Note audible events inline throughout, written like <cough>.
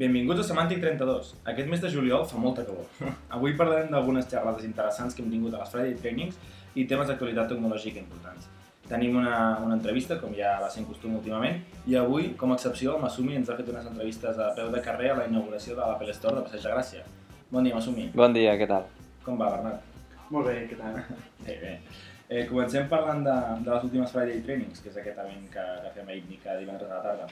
Benvinguts a Semàntic 32. Aquest mes de juliol fa molta calor. <laughs> Avui parlarem d'algunes xerrades interessants que hem tingut a les Friday Trainings i temes d'actualitat tecnològica importants. Tenim una, una entrevista, com ja va ser en costum últimament, i avui, com a excepció, el Masumi ens ha fet unes entrevistes a peu de carrer a la inauguració de l'Apple Store de Passeig de Gràcia. Bon dia, Masumi. Bon dia, què tal? Com va, Bernat? Molt bé, què tal? <laughs> Bé, bé. Eh, comencem parlant de, de les últimes Friday Trainings, que és aquest event que, que fem a ITNI cada divendres a la tarda.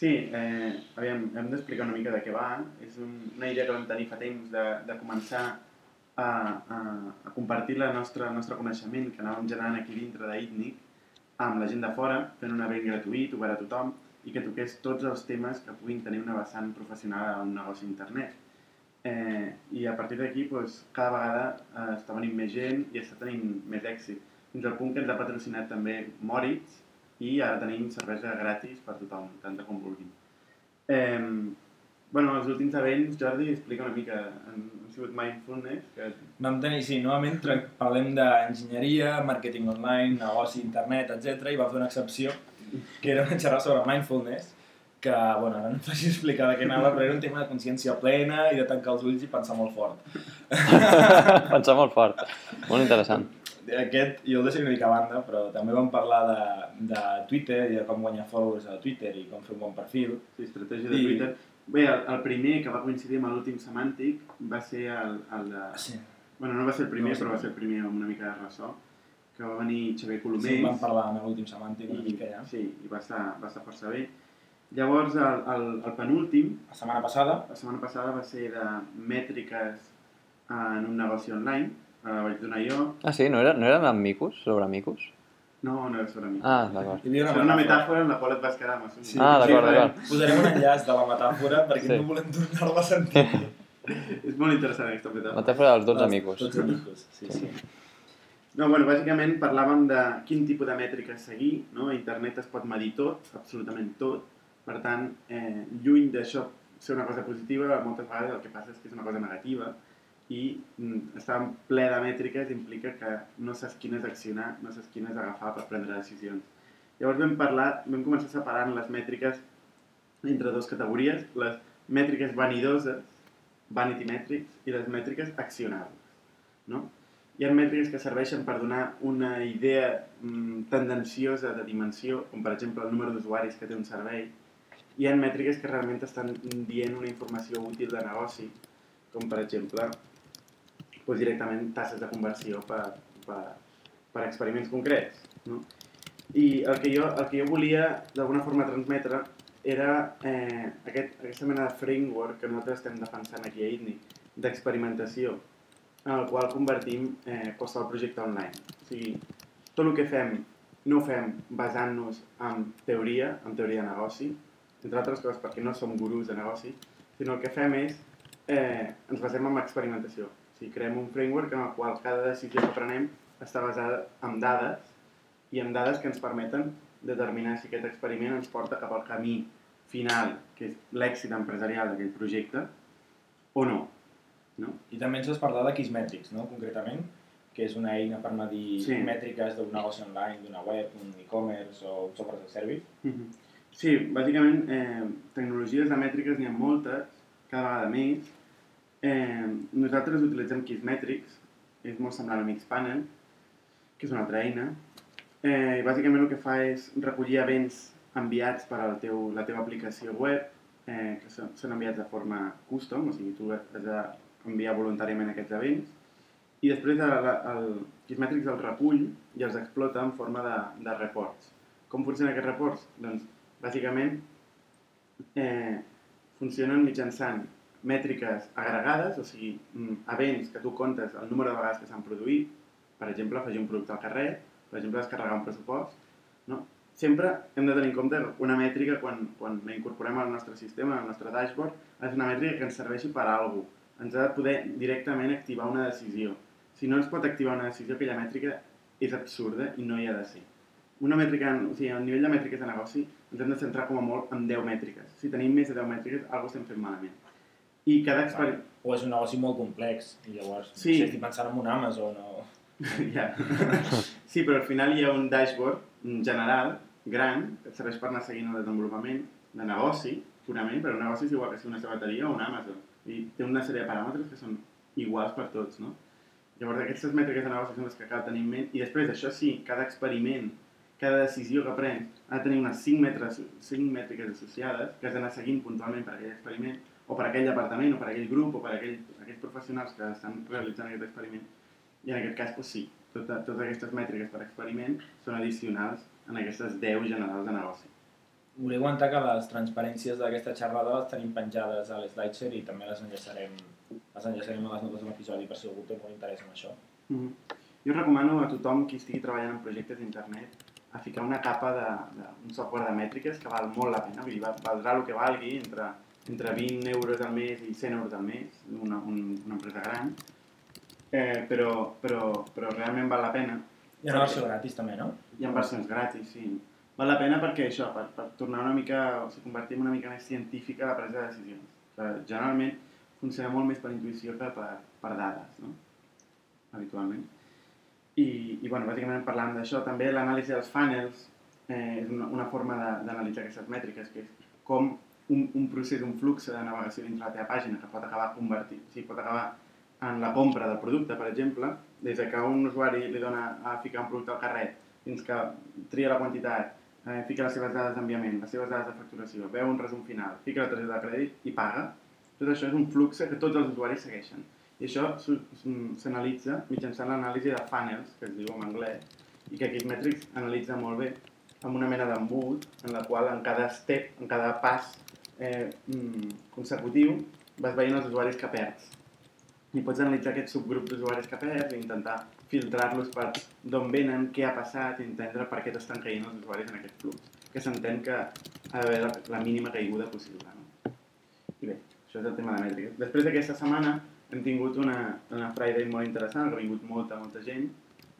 Sí, eh, aviam, hem d'explicar una mica de què va. És un, una idea que vam tenir fa temps de, de començar a, a, a compartir la nostra, el nostre coneixement que anàvem generant aquí dintre d'ITNIC amb la gent de fora, fent un event gratuït, obert a tothom, i que toqués tots els temes que puguin tenir una vessant professional a un negoci d'internet. Eh, I a partir d'aquí, doncs, cada vegada eh, està venint més gent i està tenint més èxit. Fins al punt que ens ha patrocinat també Moritz i ara tenim cervesa gratis per tothom, tanta com vulguin. Eh, bueno, els últims events, Jordi, explica una mica. Han, han sigut Mindfulness, que Vam tenir, sí, novament parlem d'enginyeria, màrqueting online, negoci, internet, etc. i va fer una excepció, que era una xerrada sobre mindfulness, que, bueno, ara no em faci explicar de què anava, però era un tema de consciència plena i de tancar els ulls i pensar molt fort. <laughs> Pensar molt fort. Molt interessant. Aquest jo el deixaré una mica a banda, però també vam parlar de, de Twitter i de com guanyar followers a Twitter i com fer un bon perfil. Sí, estratègia de I- Twitter. Bé, el, el primer que va coincidir amb l'últim semàntic va ser el, el de... Sí, Bueno, no va ser el primer, No va ser però va ser el primer amb una mica de ressò, que va venir Xavier sí Colomés. vam parlar en l'últim semàntic una i, mica ja. Sí, i va estar, va estar força bé. Llavors, el, el, el penúltim, La setmana passada la setmana passada va ser de mètriques en un negoci online, eh, vaig donar jo. Ah, sí? No, era, no eren amb micos? Sobre micos? No, no era sobre mi. Ah, d'acord. Era una metàfora en la qual et vas quedar amb. Sí. Ah, d'acord, sí, d'acord. Posarem un enllaç de la metàfora perquè Sí. no volem tornar-la a sentir. <laughs> És molt interessant aquesta metàfora. Metàfora dels 12 amigos. Tots amigos, sí, sí. No, bueno, bàsicament parlàvem de quin tipus de mètriques seguir, no? A internet es pot medir tot, absolutament tot, per tant, eh, lluny d'això ser una cosa positiva, moltes vegades el que passa és que és una cosa negativa i mm, estar ple de mètriques implica que no saps quines accionar, no saps quines agafar per prendre decisions. Llavors vam parlar, vam començar separant les mètriques entre dues categories, les mètriques vanidoses, vanity metrics, i les mètriques accionables. No? Hi ha mètriques que serveixen per donar una idea mm, tendenciosa de dimensió, com per exemple el número d'usuaris que té un servei. Hi ha mètriques que realment estan dient una informació útil de negoci, com per exemple doncs directament tasses de conversió per, per, per experiments concrets. No? I el que jo, el que jo volia d'alguna forma transmetre era eh, aquest, aquesta mena de framework que nosaltres estem defensant aquí a ITNI, d'experimentació, en el qual convertim eh, qualsevol projecte online. O sigui, tot el que fem no ho fem basant-nos en teoria, en teoria de negoci, entre altres coses perquè no som gurus de negoci, sinó el que fem és eh, ens basem en experimentació. Sigui, creem un framework en el qual cada decisió que prenem està basada en dades i en dades que ens permeten determinar si aquest experiment ens porta cap al camí final, que és l'èxit empresarial d'aquell projecte, o no. no? I també ens has parlat de Kissmetrics, no? concretament, que és una eina per medir Sí. mètriques d'un negoci online, d'una web, un e-commerce o un software de service. Mhm. Sí, bàsicament, eh, tecnologies de mètriques n'hi ha moltes, cada vegada més. Eh, nosaltres utilitzem Kissmetrics, és molt semblant a Mixpanel, que és una altra eina. Eh, bàsicament el que fa és recollir events enviats per al teu, la teva aplicació web, eh, que són, són enviats de forma custom, o sigui, tu has d'enviar voluntàriament aquests events, i després el, el Kissmetrics els recull i els explota en forma de, de reports. Com funcionen aquests reports? Doncs, bàsicament, eh, funcionen mitjançant mètriques agregades, o sigui, mm, events que tu comptes el número de vegades que s'han produït, per exemple, afegir un producte al carrer, per exemple, descarregar un pressupost, no? Sempre hem de tenir en compte una mètrica quan, quan la incorporem al nostre sistema, al nostre dashboard, ser una mètrica que ens serveixi per a alguna cosa. Ens ha de poder directament activar una decisió. Si no ens pot activar una decisió, aquella mètrica és absurda i no hi ha de ser. Una mètrica, o sigui, a nivell de mètriques de negoci, ens hem de centrar com a molt en 10 mètriques. Si tenim més de 10 mètriques, alguna cosa estem fent malament. I cada experiment... O és un negoci molt complex, i llavors, Sí. sí. si estic pensant en un Amazon o... <laughs> ja. Sí, però al final hi ha un dashboard general, gran, que serveix per anar seguint el desenvolupament de negoci, purament, però un negoci és igual que si una sabateria o un Amazon. I té una sèrie de paràmetres que són iguals per tots, no? Llavors, aquestes mètriques de negoci són les que cal tenir en ment. I després, això sí, cada experiment, cada decisió que prens ha de tenir unes 5, metres, 5 mètriques associades que has d'anar seguint puntualment per aquell experiment, o per aquell departament, o per aquell grup, o per aquell, aquells professionals que estan realitzant aquest experiment. I en aquest cas, doncs sí, tota, totes aquestes mètriques per experiment són addicionals en aquestes 10 generals de negoci. Voleu aguantar que les transparències d'aquesta xerrada les tenim penjades a l'SlideShare i també les enllaçarem, les enllaçarem a les notes de l'episodi per si algú té molt interès en això. Mm -hmm. Jo recomano a tothom qui estigui treballant en projectes d'internet a ficar una capa d'un software de mètriques que val molt la pena, vull dir, valdrà el que valgui entre, entre 20 euros al mes i 100 euros al mes, una, un, una empresa gran, eh, però, però, però realment val la pena. Ha una versió gratis també, no? Hi ha versions gratis, sí. Val la pena perquè això, per, per tornar una mica, o sigui, convertir una mica més científica la presa de decisions. Que generalment funciona molt més per intuïció que per, per dades, no? Habitualment. I, i bueno, bàsicament parlant d'això, també l'anàlisi dels funnels eh, és una, una forma d'analitzar aquestes mètriques, que és com un, un procés, un flux de navegació dintre la teva pàgina que pot acabar convertint, o sigui, pot acabar en la compra del producte, per exemple, des que un usuari li dona a ficar un producte al carret fins que tria la quantitat, eh, fica les seves dades d'enviament, les seves dades de facturació, veu un resum final, fica la targeta de crèdit i paga, tot això és un flux que tots els usuaris segueixen. I això s'analitza mitjançant l'anàlisi de funnels, que es diu en anglès, i que aquí Metrics analitza molt bé amb una mena d'embut en la qual en cada step, en cada pas eh, mm, consecutiu, vas veient els usuaris que perds. I pots analitzar aquest subgrup d'usuaris que perds i intentar filtrar-los per d'on venen, què ha passat, i entendre per què t'estan caient els usuaris en aquest flux, que s'entén que ha d'haver la, mínima caiguda possible. No? I bé, això és el tema de mètriques. Després d'aquesta setmana hem tingut una, una Friday molt interessant, ha vingut molta, molta gent,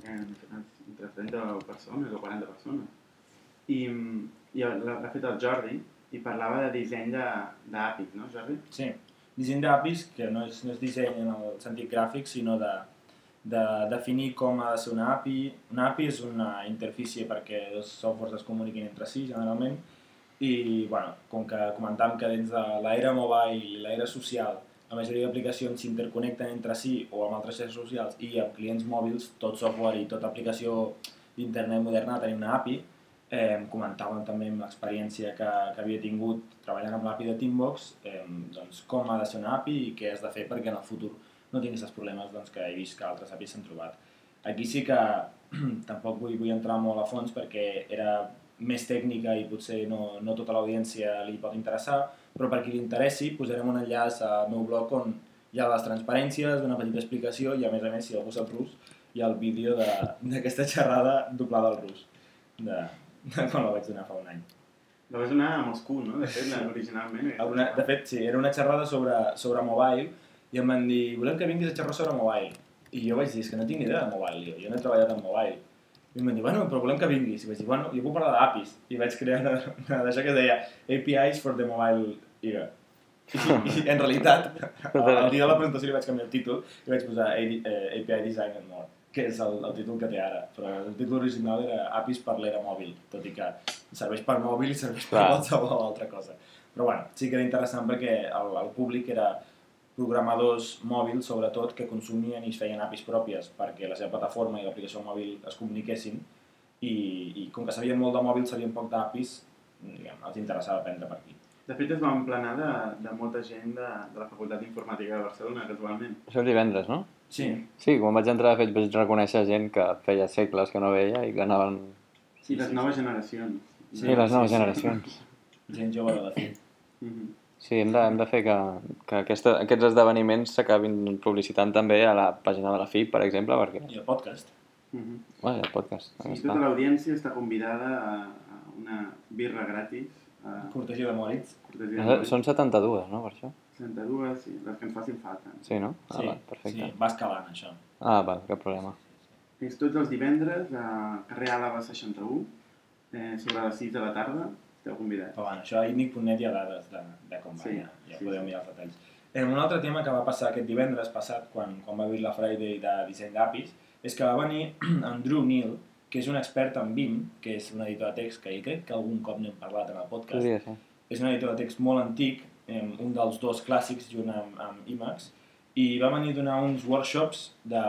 eh, entre 30 persones o 40 persones. I, i l'ha fet el Jordi i parlava de disseny d'APIs, no Jordi? Sí, disseny d'APIs, que no és, no és disseny en el sentit gràfic, sinó de, de definir com ha de ser una API. Una API és una interfície perquè els softwares es comuniquin entre si, generalment, i bueno, com que comentàvem que dins de l'era mobile i l'era social la majoria d'aplicacions s'interconnecten entre si o amb altres xarxes socials i amb clients mòbils, tot software i tota aplicació d'internet moderna tenim una API. Eh, comentàvem també amb l'experiència que, que havia tingut treballant amb l'API de Teambox, eh, doncs com ha de ser una API i què has de fer perquè en el futur no tinguis els problemes doncs, que he vist que altres APIs s'han trobat. Aquí sí que <clears throat> tampoc vull, vull entrar molt a fons perquè era més tècnica i potser no, no tota l'audiència li pot interessar, però per qui li interessi posarem un enllaç al meu blog on hi ha les transparències, una petita explicació i a més a més si algú sap rus hi ha el vídeo d'aquesta xerrada doblada al rus, de <laughs> quan la vaig donar fa un any. La vas donar a Moscou, no? De fet, originalment. Una, de fet, sí, era una xerrada sobre, sobre mobile i em van dir, volem que vinguis a xerrar sobre mobile. I jo vaig dir, és que no tinc ni idea de mobile, jo, jo no he treballat en mobile i em van dir, bueno, però volem que vinguis. I vaig dir, bueno, jo puc parlar d'APIs. I vaig crear una, una d'això que es deia APIs for the mobile era. I, I, en realitat, <laughs> el dia de la presentació li vaig canviar el títol i vaig posar API eh, Design and More, que és el, el títol que té ara. Però el títol original era APIs per l'era mòbil, tot i que serveix per mòbil i serveix per qualsevol altra cosa. Però bueno, sí que era interessant perquè el, el públic era programadors mòbils, sobretot, que consumien i es feien APIs pròpies perquè la seva plataforma i l'aplicació mòbil es comuniquessin i, i com que sabien molt de mòbil, sabien poc d'APIs, diguem, els interessava aprendre per aquí. De fet, es va emplenar de, de molta gent de, de la Facultat d'Informàtica de Barcelona, casualment. Això el divendres, no? Sí. Sí, quan vaig entrar, de fet, vaig reconèixer gent que feia segles que no veia i que anaven... Sí, les noves generacions. Sí, les noves generacions. Gent jove de fi. Mm -hmm. Sí, hem de, hem de fer que, que aquesta, aquests esdeveniments s'acabin publicitant també a la pàgina de la FIP, per exemple, perquè... I el podcast. Mm -hmm. Bueno, i el podcast. Sí, tota l'audiència està convidada a, a una birra gratis. A... Cortesia de Moritz. Cortesia de Moritz. Són 72, no, per això? 72, sí, les que ens facin falta. Sí, no? Ah, sí, va, perfecte. sí, va escalant, això. Ah, va, cap problema. És tots els divendres a carrer Àlava 61, eh, sobre les 6 de la tarda, esteu convidats. Però bueno, això a inic.net hi ha dades de, de com va, Sí, ja, ja sí, podeu sí. mirar els detalls. Eh, un altre tema que va passar aquest divendres passat, quan, quan va haver la Friday de disseny d'APIs, és que va venir <clears throat> en Drew Neal, que és un expert en BIM, que és un editor de text que crec que algun cop n'hem parlat en el podcast, Podria ser. és un editor de text molt antic, eh, un dels dos clàssics junt amb, amb IMAX, i va venir a donar uns workshops de...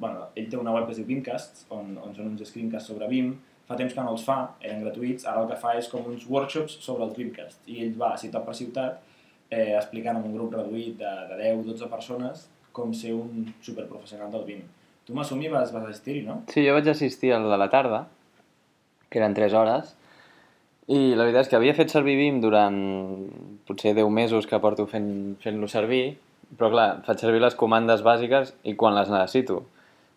Bueno, ell té una web que es diu Beamcasts, on, on són uns screencasts sobre Beam, fa temps que no els fa, eren gratuïts, ara el que fa és com uns workshops sobre el Dreamcast, i ell va ciutat per ciutat eh, explicant amb un grup reduït de, de 10-12 persones com ser un superprofessional del Beam. Tu, Masumi, vas, vas assistir-hi, no? Sí, jo vaig assistir al de la tarda, que eren 3 hores, i la veritat és que havia fet servir Vim durant potser 10 mesos que porto fent-lo fent, servir, però clar, faig servir les comandes bàsiques i quan les necessito.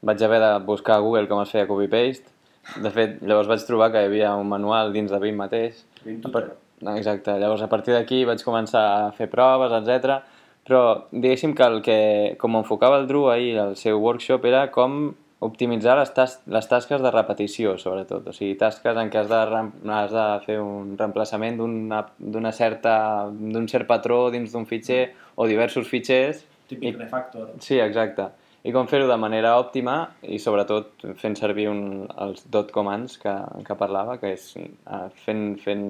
Vaig haver de buscar a Google com es feia copy-paste. De fet, llavors vaig trobar que hi havia un manual dins de Vim mateix. Vim Per... Exacte, llavors a partir d'aquí vaig començar a fer proves, etc. Però diguéssim que el que, com enfocava el Drew ahir al seu workshop era com optimitzar les, tas les tasques de repetició, sobretot. O sigui, tasques en què has de, has de fer un reemplaçament d'un cert patró dins d'un fitxer o diversos fitxers. Típic refactor. Sí, exacte i com fer-ho de manera òptima i sobretot fent servir un, els dot commands que, que parlava, que és uh, fent, fent,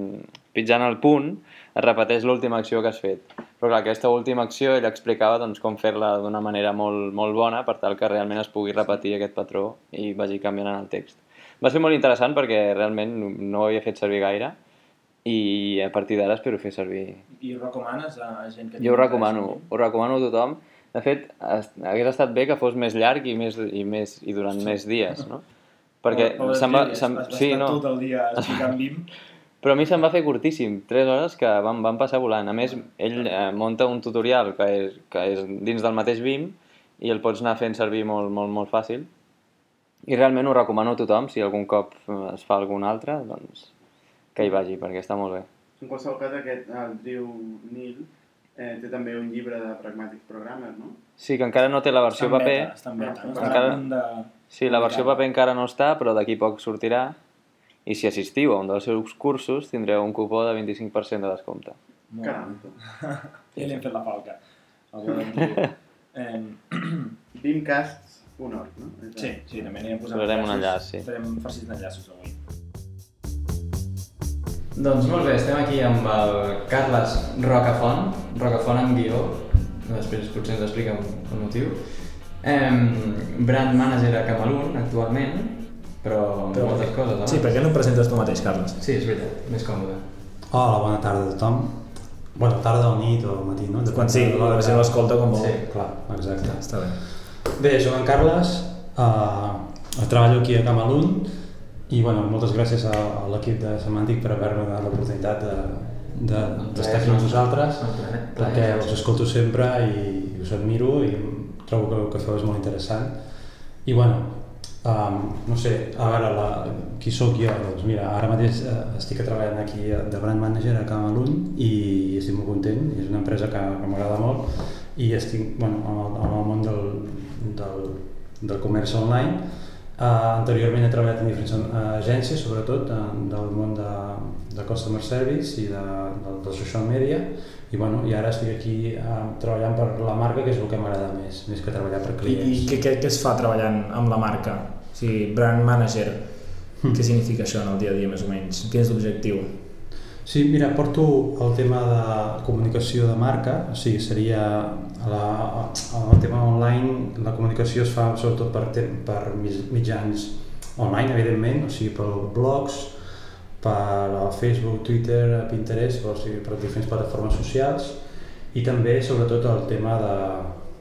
pitjant el punt es repeteix l'última acció que has fet. Però clar, aquesta última acció ell explicava doncs, com fer-la d'una manera molt, molt bona per tal que realment es pugui repetir aquest patró i vagi canviant en el text. Va ser molt interessant perquè realment no ho havia fet servir gaire i a partir d'ara espero fer servir. I ho recomanes a gent que... Jo ho recomano, ho recomano a tothom de fet, hagués estat bé que fos més llarg i, més, i, més, i durant sí. més dies, no? Perquè o, se'm va... Se'm, sí, no. tot el dia explicant BIM. <laughs> Però a mi se'm va fer curtíssim, 3 hores que van, van passar volant. A més, ell eh, munta un tutorial que és, que és dins del mateix BIM i el pots anar fent servir molt, molt, molt fàcil. I realment ho recomano a tothom, si algun cop es fa algun altre, doncs que hi vagi, perquè està molt bé. En qualsevol cas, aquest, el Drew Neil, eh, té també un llibre de Pragmatic Programmer, no? Sí, que encara no té la versió està paper. Beta, està en beta, no? Està encara... de... Sí, la versió paper encara no està, però d'aquí poc sortirà. I si assistiu a un dels seus cursos, tindreu un cupó de 25% de descompte. Caram. I <laughs> li hem fet la falca. eh... <laughs> Beamcasts.org, <clears throat> no? Sí, sí, també anirem posant Posarem un enllaç, sí. Farem farcits d'enllaços avui. Doncs molt bé, estem aquí amb el Carles Rocafont, Rocafont amb guió, després potser ens explica el motiu. Eh, brand manager a Camalun actualment, però, però moltes coses. Sí, per què no presentes tu mateix, Carles? Sí, és veritat, més còmode. Hola, bona tarda a tothom. Bona tarda o nit o matí, no? Depèn Quan sí, la gent l'escolta com vol. Sí, clar, exacte. Ja, està bé. Bé, soc en Carles, uh, treballo aquí a Camalun, i bueno, moltes gràcies a, a l'equip de Semàntic per haver-me donat l'oportunitat d'estar de, de, aquí amb vosaltres, perquè us escolto sempre i us admiro i trobo que el que feu és molt interessant. I bueno, um, no sé, a veure, la, qui sóc jo? Doncs mira, ara mateix uh, estic treballant aquí de brand manager a Camalun i estic molt content, és una empresa que, que m'agrada molt i estic bueno, en, el, en el món del, del, del comerç online Uh, anteriorment he treballat en diferents uh, agències, sobretot uh, del món de, de customer service i de, de, de social media i, bueno, i ara estic aquí uh, treballant per la marca, que és el que m'agrada més, més que treballar per clients. I, i què, què, es fa treballant amb la marca? O sigui, brand manager, mm. què significa això en el dia a dia més o menys? Quin és l'objectiu? Sí, mira, porto el tema de comunicació de marca, o sigui, seria la, el tema online, la comunicació es fa sobretot per, per mitjans online, evidentment, o sigui, per blogs, per Facebook, Twitter, Pinterest, o sigui, per diferents plataformes socials, i també, sobretot, el tema de,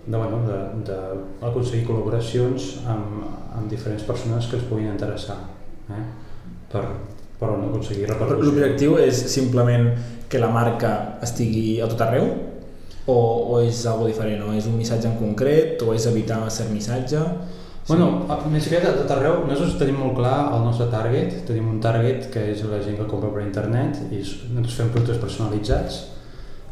de, bueno, d'aconseguir col·laboracions amb, amb diferents persones que es puguin interessar eh? per, per aconseguir repercussió. L'objectiu és simplement que la marca estigui a tot arreu o, o és algo diferent, o és un missatge en concret, o és evitar cert missatge? Sí. Bueno, més aviat a tot arreu, nosaltres tenim molt clar el nostre target, tenim un target que és la gent que compra per internet i nosaltres fem productes personalitzats,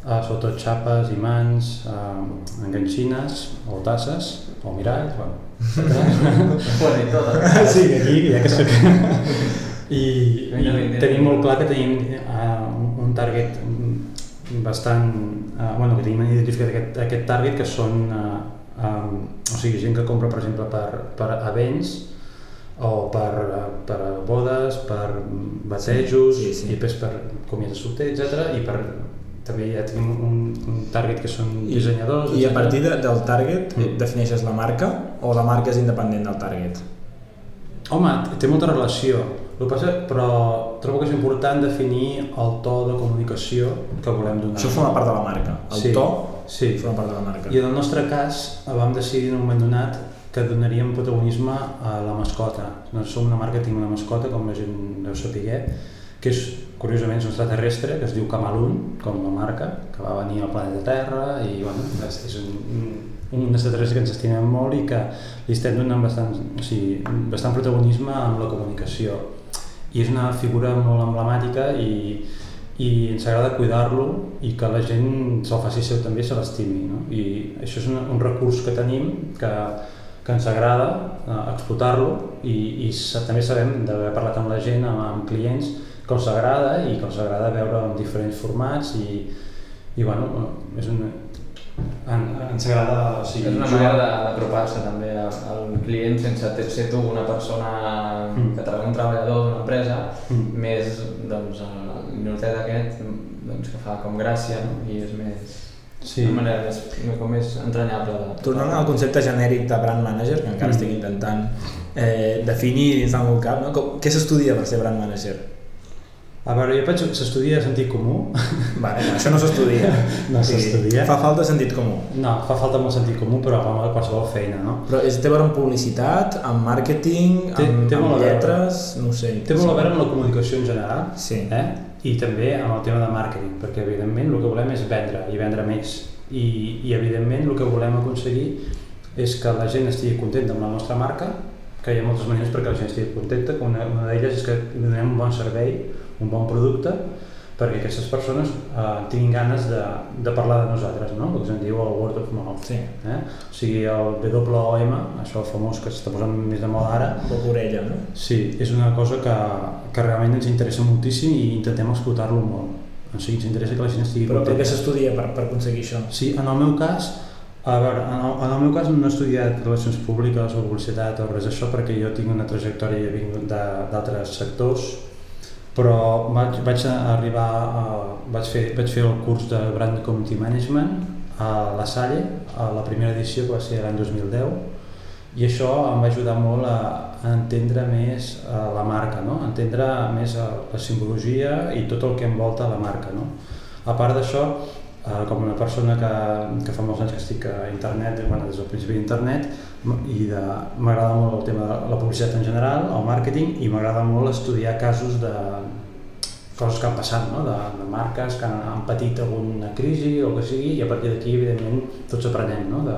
uh, sobretot xapes, imants, uh, enganxines o tasses o miralls, bueno, <laughs> bueno, i tot. Sí, aquí, ja que soc... <laughs> I, i tenim molt clar que tenim uh, un target bastant, uh, bueno, que tenim identificat aquest, aquest target que són uh, um, o sigui, gent que compra per exemple per, per events o per, per bodes, per batejos, Sí, sí, sí. i després per comiats de solter, etc. I per, també ja tenim un, un target que són dissenyadors, I a etcètera. partir de, del target Mm. defineixes la marca o la marca és independent del target? Home, té molta relació, el que passa, però trobo que és important definir el to de comunicació que volem donar. Això forma part de la marca. El Sí, to sí. forma part de la marca. I en el nostre cas vam decidir en un moment donat que donaríem protagonisme a la mascota. No som una marca que tenim una mascota, com la gent deu saber, que és, curiosament, és un extraterrestre que es diu Camalun, com la marca, que va venir al planeta Terra i bueno, és, és un, un extraterrestre que ens estimem molt i que li estem donant bastant, o sigui, bastant protagonisme amb la comunicació. I és una figura molt emblemàtica i, i ens agrada cuidar-lo i que la gent se'l faci seu també i se l'estimi. No? I això és un, un recurs que tenim que, que ens agrada eh, explotar-lo i, i sa, també sabem d'haver parlat amb la gent, amb, amb clients, que els agrada i que els agrada veure en diferents formats i, i bueno, és una, en, ens agrada o sigui, És una jugar- manera de- d'apropar-se també al client sense ser tu una persona Mm. que treballa, un treballador d'una empresa, Mm. més doncs, el minotet aquest doncs, que fa com gràcia no? i és més, Sí. una manera més, com més entranyable de... Tornant al concepte genèric de brand manager, que encara Mm. estic intentant eh, definir dins del meu cap, no? Com, què s'estudia per ser brand manager? A veure, jo penso que s'estudia sentit comú. Vale, no, això no s'estudia. <laughs> No s'estudia. Fa falta sentit comú. No, fa falta molt sentit comú, però com a qualsevol feina, no? Però és, té a veure amb publicitat, amb màrqueting, Té- amb, té amb lletres, no sé. Té molt a veure amb la comunicació en general Sí. eh? i també amb el tema de màrqueting, perquè evidentment el que volem és vendre i vendre més. I, i evidentment el que volem aconseguir és que la gent estigui contenta amb la nostra marca, que hi ha moltes maneres perquè la gent estigui contenta, una, una d'elles és que donem un bon servei, un bon producte, perquè aquestes persones eh, tinguin ganes de, de parlar de nosaltres, no? el que se'n diu el word of mouth. Sí. Eh? O sigui, el WOM, això famós que s'està posant més de moda ara, Boca orella, no? Sí, és una cosa que, que realment ens interessa moltíssim i intentem explotar-lo molt. O sigui, ens interessa que la gent estigui Però per què s'estudia per, per aconseguir això? Sí, en el meu cas, a veure, en el, en el meu cas no he estudiat relacions públiques o publicitat o res d'això perquè jo tinc una trajectòria i he vingut de- d'altres sectors, però vaig, vaig arribar a, vaig, fer, vaig fer el curs de Brand Community Management a la Salle, a la primera edició que va ser l'any 2010 i això em va ajudar molt a, a entendre més eh, la marca, no? entendre més eh, la simbologia i tot el que envolta la marca. No? A part d'això, eh, com una persona que, que fa molts anys que estic a internet, bueno, des del principi d'internet, i m'agrada molt el tema de la publicitat en general, el màrqueting, i m'agrada molt estudiar casos de coses que han passat, no? de, de marques que han, han patit alguna crisi o el que sigui, i a partir d'aquí, evidentment, tots aprenem no? de,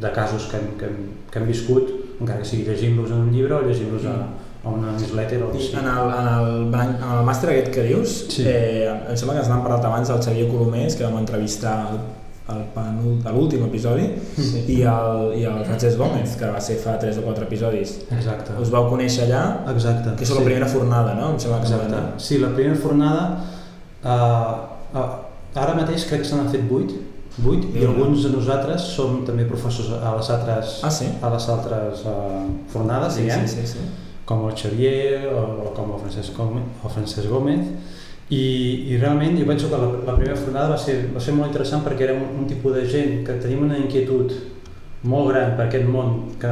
de casos que hem, que, hem, que hem viscut, encara que sigui llegint-los en un llibre o llegint-los a, a una newsletter o el sigui. en el, en el, en el màster aquest que dius, Sí. eh, em sembla que ens n'han parlat abans del Xavier Colomés, que vam entrevistar al, al penúl- a l'últim episodi, Sí. i el, i el Francesc Gómez, que va ser fa 3 o 4 episodis. Exacte. Us vau conèixer allà, Exacte. que és la primera fornada, no? Em sembla que Exacte. Sí, la primera fornada, uh, uh, ara mateix crec que se n'han fet 8, 8 i alguns de nosaltres som també professors a les altres, Ah, sí? a les altres uh, fornades, Sí, diguem, sí, sí, sí. com el Xavier o, o com el Francesc, Gómez, el Francesc Gómez i, i realment jo penso que la, la primera fornada va ser, va ser molt interessant perquè era un, un tipus de gent que tenim una inquietud molt gran per aquest món, que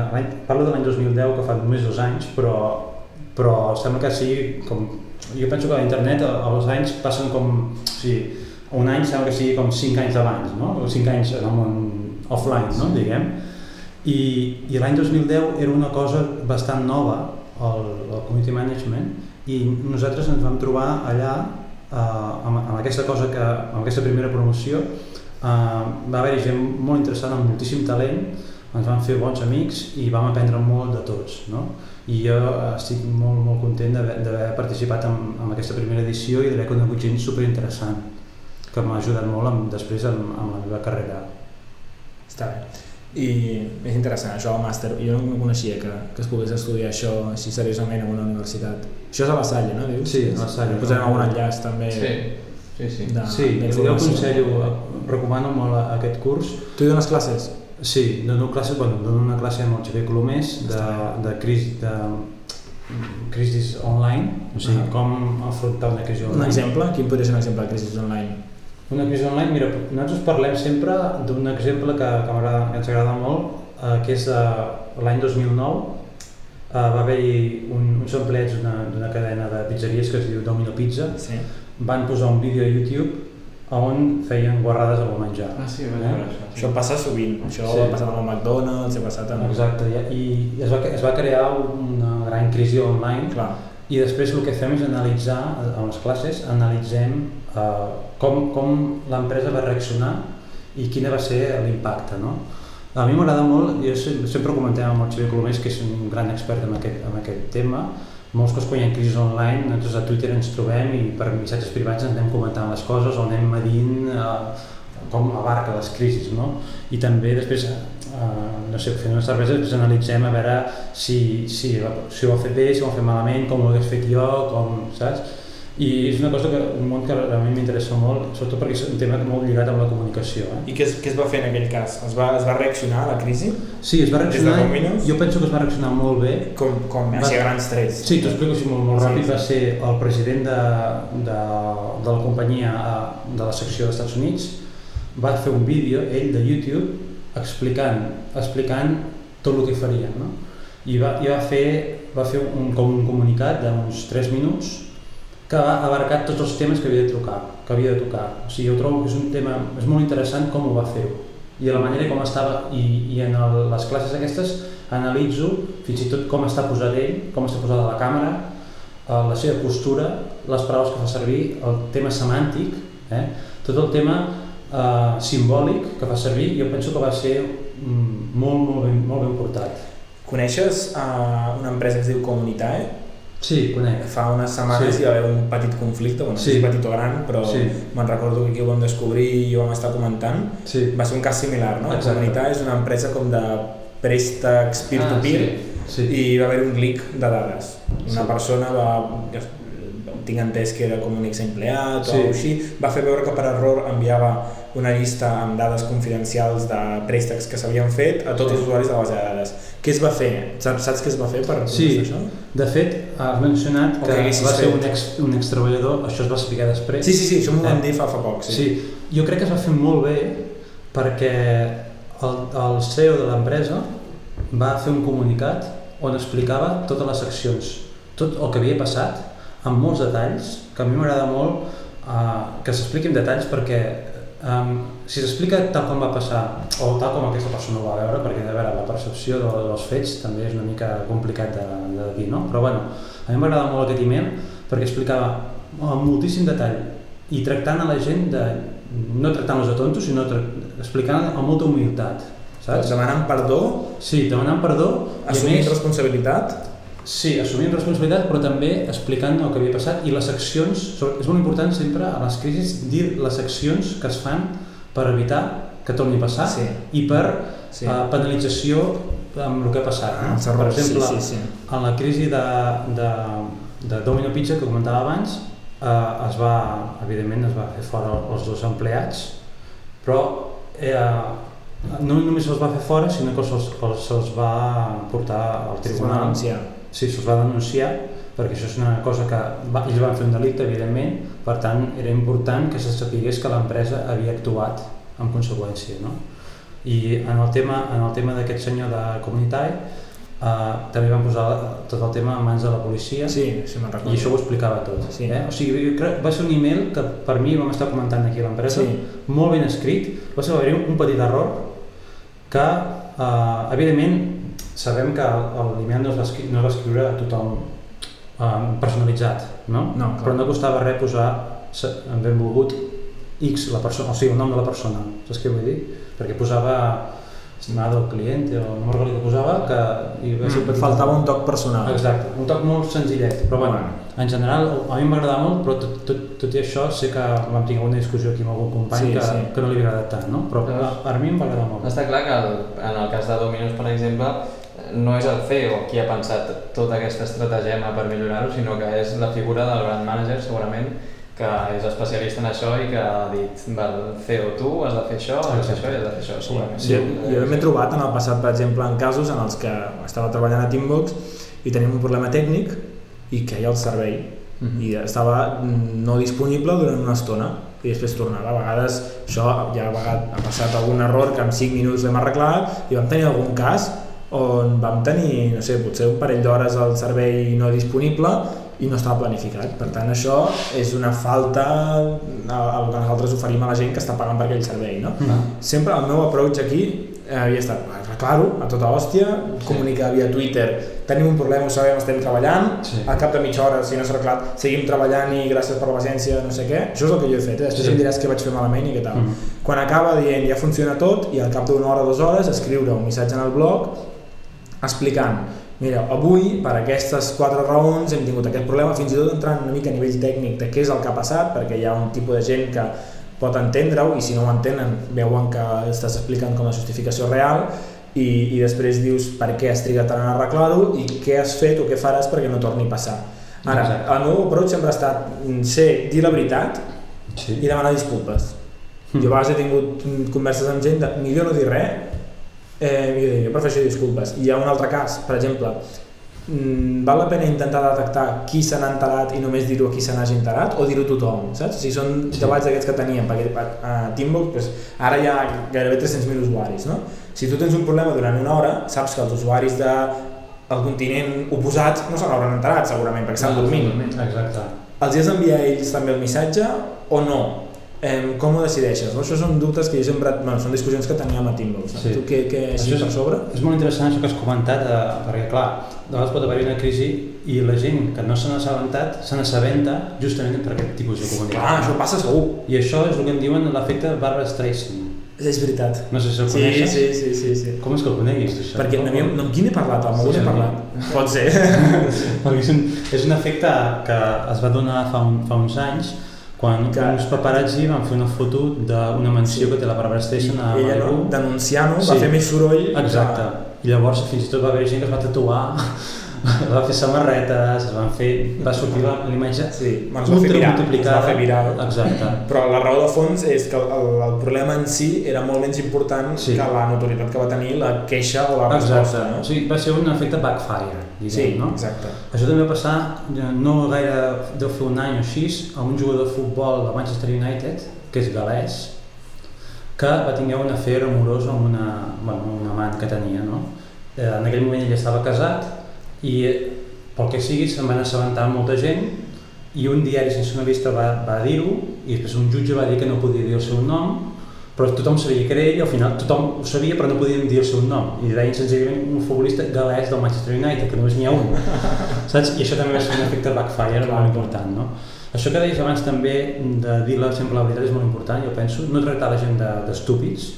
parlo de l'any 2010 que fa només dos anys, però, però sembla que sigui com... Jo penso que a internet els anys passen com... O sigui, un any sembla que sigui com 5 anys abans, no? O 5 anys en el món offline, no? diguem. I, i l'any 2010 era una cosa bastant nova, el, el community management, i nosaltres ens vam trobar allà eh, amb, amb aquesta cosa que, amb aquesta primera promoció, eh, va haver-hi gent molt interessant amb moltíssim talent, ens vam fer bons amics i vam aprendre molt de tots. No? I jo eh, estic molt, molt content d'haver participat en, en aquesta primera edició i d'haver conegut gent superinteressant que m'ha ajudat molt amb, després amb, amb la meva carrera. Està bé. I és interessant, això del màster. Jo no coneixia que, que es pogués estudiar això així seriosament en una universitat. Això és a la Salle, no? Dius? Sí, a La Salle. Posarem algun enllaç també. Sí, sí, sí. De, Sí, jo aconsello, recomano molt aquest curs. Tu hi dones classes? Sí, dono classes, bueno, dono una classe amb el Xavier Colomés de, de, crisi, de crisis online, o sigui, Ah. com afrontar una crisi Un online. exemple? Quin podria ser un exemple de crisi online? Una crisi online, mira, nosaltres parlem sempre d'un exemple que, que, m'agrada- que ens agrada molt, eh, que és eh, l'any 2009, eh, va haver-hi un, uns empleats d'una d'una cadena de pizzeries que es diu Domino Pizza, Sí. van posar un vídeo a YouTube on feien guarrades amb el menjar. Ah, sí, Eh? veure això. sí. Això passa sovint. Això Sí. ha passat amb el McDonald's, ha passat amb... Exacte, i, i es, va, es va crear una gran crisi online Clar. i després el que fem és analitzar, a les classes, analitzem eh, com, com l'empresa va reaccionar i quin va ser l'impacte. No? A mi m'agrada molt, jo sempre, sempre comentem amb el Xavier Colomés, que és un gran expert en aquest, en aquest tema, molts cops quan hi ha crisis online, nosaltres a Twitter ens trobem i per missatges privats anem comentant les coses o anem medint eh, com abarca les crisis, no? I també després, eh, no sé, fent una cervesa, després analitzem a veure si, si, si ho ha fet bé, si ho ha fet malament, com ho hagués fet jo, com, saps? I és una cosa que, un món que a mi m'interessa molt, sobretot perquè és un tema molt lligat amb la comunicació. Eh? I què es, què es va fer en aquell cas? Es va, es va reaccionar a la crisi? Sí, es va reaccionar, jo penso que es va reaccionar molt bé, Com, com Va- així a grans trets? Sí, t'ho explico així molt, molt Sí, ràpid. sí. Va ser el president de, de, de la companyia de la secció dels Estats Units va fer un vídeo, ell, de YouTube, explicant, explicant tot el que farien. No? I, va, i va fer, va fer un, com un comunicat d'uns 3 minuts que ha abarcat tots els temes que havia de tocar, que havia de tocar. O sigui, jo trobo que és un tema, és molt interessant com ho va fer i la manera com estava, i, i en el, les classes aquestes analitzo fins i tot com està posat ell, com està posada la càmera, eh, la seva postura, les paraules que fa servir, el tema semàntic, eh? tot el tema eh, simbòlic que fa servir, jo penso que va ser mm, molt, molt, ben, molt ben portat. Coneixes uh, una empresa que es diu Comunitae? Sí, conec. Fa unes setmanes Sí. hi va haver un petit conflicte, bueno, Sí. sí. petit o gran, però Sí. me'n recordo que aquí ho vam descobrir i ho vam estar comentant. Sí, Va ser un cas similar, no? Exacte. Comunitae és una empresa com de préstecs peer-to-peer Ah, sí. i va haver un leak de dades. Una Sí. persona va, tinc entès que era com un ex-empleat Sí. o així, va fer veure que per error enviava una llista amb dades confidencials de préstecs que s'havien fet a tots els usuaris de la base de dades. Què es va fer? Saps, saps què es va fer per Sí. això? De fet, has mencionat que que va ser fet. un ex, un extreballador, això es va explicar després. Sí, sí, sí, això m'ho van Eh, dir fa, fa poc. Sí. Sí, jo crec que es va fer molt bé perquè el, el CEO de l'empresa va fer un comunicat on explicava totes les accions, tot el que havia passat, amb molts detalls, que a mi m'agrada molt uh, que s'expliqui en detalls perquè um, si s'explica tal com va passar o tal com aquesta persona ho va veure, perquè a veure, la percepció de, dels fets també és una mica complicat de, de dir, no? Però bueno, a mi m'agrada molt aquest email perquè explicava amb moltíssim detall i tractant a la gent de, no tractant-los de tontos, sinó tra- explicant amb molta humilitat, saps? Demanant perdó, Sí, demanant perdó i a assumint més, responsabilitat. Sí, assumint responsabilitat però també explicant el que havia passat i les accions, és molt important sempre a les crisis dir les accions que es fan per evitar que torni a passar Sí. i per Sí. sí. uh, penalització amb el que ha passat. No? Els Per exemple, sí, sí, sí. en la crisi de, de, de Domino Pizza que comentava abans, eh, es va, evidentment es va fer fora els dos empleats, però eh, no només se'ls va fer fora, sinó que se'ls se va portar al tribunal. denunciar. Sí, se'ls va denunciar, perquè això és una cosa que va, ells van fer un delicte, evidentment, per tant, era important que se sapigués que l'empresa havia actuat en conseqüència. No? I en el tema, en el tema d'aquest senyor de Comunitari, eh, també van posar tot el tema en mans de la policia Sí, sí, i això ho explicava tot. Sí. Eh? O sigui, va ser un email que per mi vam estar comentant aquí a l'empresa, Sí. molt ben escrit, va ser haver un petit error que, eh, evidentment, sabem que l'email no, es va escri- no es va escriure a tothom eh, personalitzat, no? No, clar. Però no costava res posar se- benvolgut X, la persona, o sigui, el nom de la persona, saps què vull dir? Perquè posava estimado cliente o no recordo què posava, que hi va ser un Mm, petit faltava un toc personal. Exacte, un toc molt senzillet, però bueno, Bueno. en general a mi m'agrada molt, però tot, tot, tot i això sé que vam tenir una discussió aquí amb algun company Sí, que, sí. que no li agrada tant, no? Però a, a mi em va agradar molt. Està clar que el, en el cas de Domino's, per exemple, no és el CEO qui ha pensat tota aquesta estratagema per millorar-ho, sinó que és la figura del brand manager, segurament, que és especialista en això i que ha dit, val, CEO, tu has de fer això, has de fer això i has de fer això, segurament. Sí, jo m'he trobat en el passat, per exemple, en casos en els que estava treballant a Teambox i tenim un problema tècnic i que hi ha el servei Mhm. i estava mm, no disponible durant una estona i després tornava. A vegades això ja ha, ha passat algun error que en 5 minuts l'hem arreglat i vam tenir algun cas on vam tenir, no sé, potser un parell d'hores al servei no disponible i no estava planificat. Per tant, això és una falta al que nosaltres oferim a la gent que està pagant per aquell servei. No? Sempre el meu approach aquí eh, havia estat arreglar-ho a tota hòstia, comunicar via Twitter tenim un problema, ho sabem, estem treballant Sí. al cap de mitja hora, si no s'ha arreglat seguim treballant i gràcies per la paciència no sé què, això és el que jo he fet, eh? després Sí. em diràs què vaig fer malament i què tal Mhm. quan acaba dient ja funciona tot i al cap d'una hora o dues hores escriure un missatge en el blog explicant mira, avui per aquestes quatre raons hem tingut aquest problema, fins i tot entrant una mica a nivell tècnic de què és el que ha passat, perquè hi ha un tipus de gent que pot entendre-ho i si no ho entenen veuen que estàs explicant com a justificació real i, i després dius per què has trigat tant a arreglar-ho i què has fet o què faràs perquè no torni a passar. Ara, Exacte. el meu approach sempre ha estat mm, ser, dir la veritat Sí. i demanar disculpes. Jo a vegades he tingut mm, converses amb gent de millor no dir res, eh, dir, jo prefereixo disculpes. I hi ha un altre cas, per exemple, mm, val la pena intentar detectar qui se n'ha enterat i només dir-ho a qui se n'hagi enterat o dir-ho a tothom, saps? O sigui, són Sí. debats d'aquests que teníem, perquè a, a Teambox pues, ara hi ha gairebé 300.000 usuaris, no? Si tu tens un problema durant una hora, saps que els usuaris de el continent oposat no se n'hauran enterat segurament perquè estan dormint. Exacte. Els has d'enviar ells també el missatge o no? Eh, com ho decideixes? No? Això són dubtes que jo sempre... Bueno, són discussions que teníem a. No? Sí. Tu què, què així Això és- per sobre? És molt interessant això que has comentat, eh, perquè clar, de vegades pot haver-hi una crisi i la gent que no se n'ha assabentat se n'assabenta justament per aquest tipus de comunicació. Clar, això passa segur. I això és el que en diuen l'efecte Barbara Streisand. És veritat. No sé si el Sí, coneixes. sí, sí, sí, sí. Com és que el coneguis, això? Perquè no, havíem- no, amb qui n'he parlat? Amb algú Sí, n'he sí. parlat? Pot ser. <laughs> Perquè és un, és un efecte que es va donar fa, un, fa uns anys quan Que- uns paparazzi van fer una foto d'una mansió que té la Barbara Streisand a Ella no, Malibu. denunciant-ho, Sí. va fer més soroll. Exacte. I llavors fins i tot va haver gent que es va tatuar, <laughs> va fer samarretes, es van fer... va sortir la, la imatge Sí, bueno, es va fer viral, multiplicada. es va fer viral. Exacte. Però la raó de fons és que el, el problema en si era molt menys important Sí. que la notorietat que va tenir la queixa o la Exacte. resposta. O No? sigui, va ser un efecte backfire, diguem, Sí, no? exacte. Això també va passar, no gaire deu fer un any o així, a un jugador de futbol de Manchester United, que és galès, que va tenir un afer amorós amb una, bueno, un amant que tenia, no? Eh, en aquell moment ell estava casat i pel que sigui se'n van assabentar molta gent i un diari sense una vista va, va dir-ho i després un jutge va dir que no podia dir el seu nom però tothom sabia que era ell al final tothom ho sabia però no podien dir el seu nom. I deien senzillament un futbolista galès del Manchester United que només n'hi ha un. <laughs> Saps? i això també va ser un efecte backfire molt important no? això que deies abans també de dir la, sempre la veritat és molt important jo penso, no tractar la gent de- d'estúpids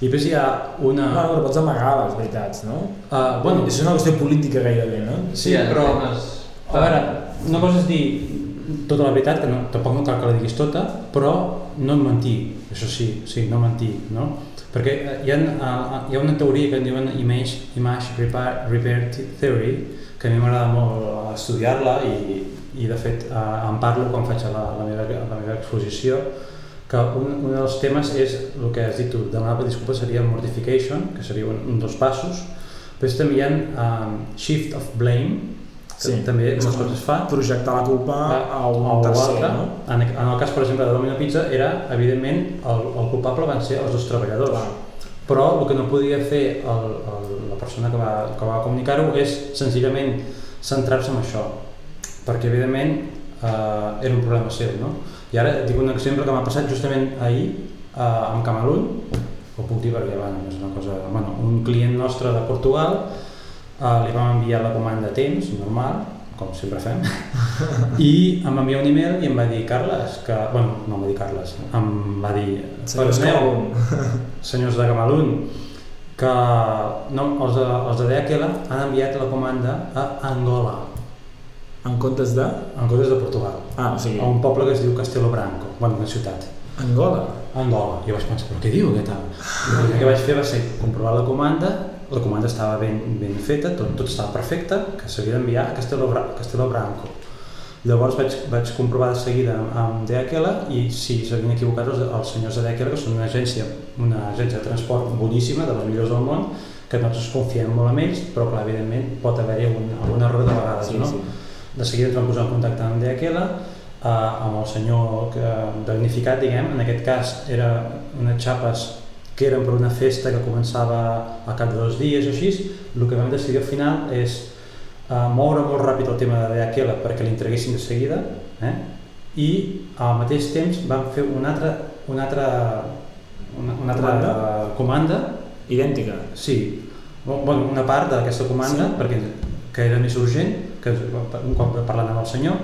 i després hi ha una... No, però pots amagar les veritats, no? Uh, bueno, És una qüestió política gairebé, no? Sí, però... A veure, cosa és dir tota la veritat, que no, tampoc no cal que la diguis tota, però no mentir, això sí, sí, no mentir, no? Perquè hi ha, uh, hi ha una teoria que en diuen Image, image repair, repair Theory, que a mi m'agrada molt estudiar-la i, i de fet uh, en parlo quan faig la, la, meva, la meva exposició, que un, un dels temes és el que has dit tu, demanar disculpa seria mortification, que seria un, un dels passos, però també hi ha um, shift of blame, que Sí. també com cops es fa, Projectar la culpa a un o tercer, l'altre. no? En, en el cas, per exemple, de Domino Pizza, era, evidentment, el, el culpable van ser els dos treballadors. Clar. Però el que no podia fer el, el, la persona que va, que va comunicar-ho és senzillament centrar-se en això, perquè evidentment eh, era un problema seu. No? I ara dic un exemple que m'ha passat justament ahir eh, amb Camalun, ho puc dir perquè bueno, és una cosa, bueno, un client nostre de Portugal eh, li vam enviar la comanda a temps, normal, com sempre fem, <laughs> i em va enviar un email i em va dir Carles, que, bueno, no em va dir Carles, em va dir, Senyors Camalun. <laughs> senyors de Camalun, que no, els de, els de DHL han enviat la comanda a Angola, En comptes de... en comptes de Portugal, Ah, o sigui, a un poble que es diu Castelo Branco, bueno, una ciutat. Angola. Angola. Jo vaig pensar, però què diu aquest home? I el que vaig fer va ser comprovar la comanda, la comanda estava ben, ben feta, tot, tot estava perfecte, que s'havia d'enviar a Castelo, Bra Castelo Branco. Llavors vaig, vaig comprovar de seguida amb, DHL i si s'havien equivocat els, els senyors de DHL, que són una agència, una agència de transport boníssima, de les millors del món, que nosaltres confiem molt en ells, però clar, evidentment pot haver-hi algun, algun error de vegades, Sí, no? sí. De seguida ens vam posar en contacte amb Deaquela, eh, amb el senyor que, damnificat, diguem, en aquest cas era unes xapes que eren per una festa que començava al cap de dos dies o així, el que vam decidir al final és eh, moure molt ràpid el tema de Deaquela perquè l'entreguessin de seguida eh? i al mateix temps vam fer una altra, una altra, una, una altra Comanda? comanda Idèntica. Sí, bueno, una part d'aquesta comanda, sí. perquè que era més urgent, que un cop parlant amb el senyor,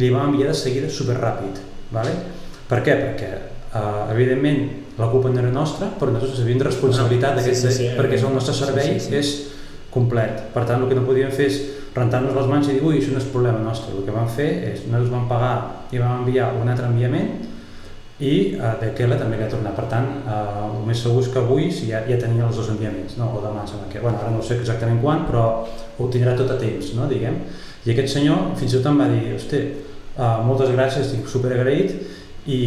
li vam enviar de seguida superràpid. Vale? Per què? Perquè, uh, evidentment, la culpa no era nostra, però nosaltres havíem de responsabilitat No, sí, sí, sí, perquè és el nostre sí, servei, sí, sí. és complet. Per tant, el que no podíem fer és rentar-nos les mans i dir, ui, això no és problema nostre. El que vam fer és, nosaltres vam pagar i vam enviar un altre enviament i uh, d'aquella també que ha tornat. Per tant, uh, el més segur és que avui si ja, ja tenia els dos enviaments, no? o demà, em sembla que, bueno, ara no sé exactament quan, però ho tindrà tot a temps, no? diguem. I aquest senyor fins i tot em va dir, hosti, uh, moltes gràcies, estic superagraït i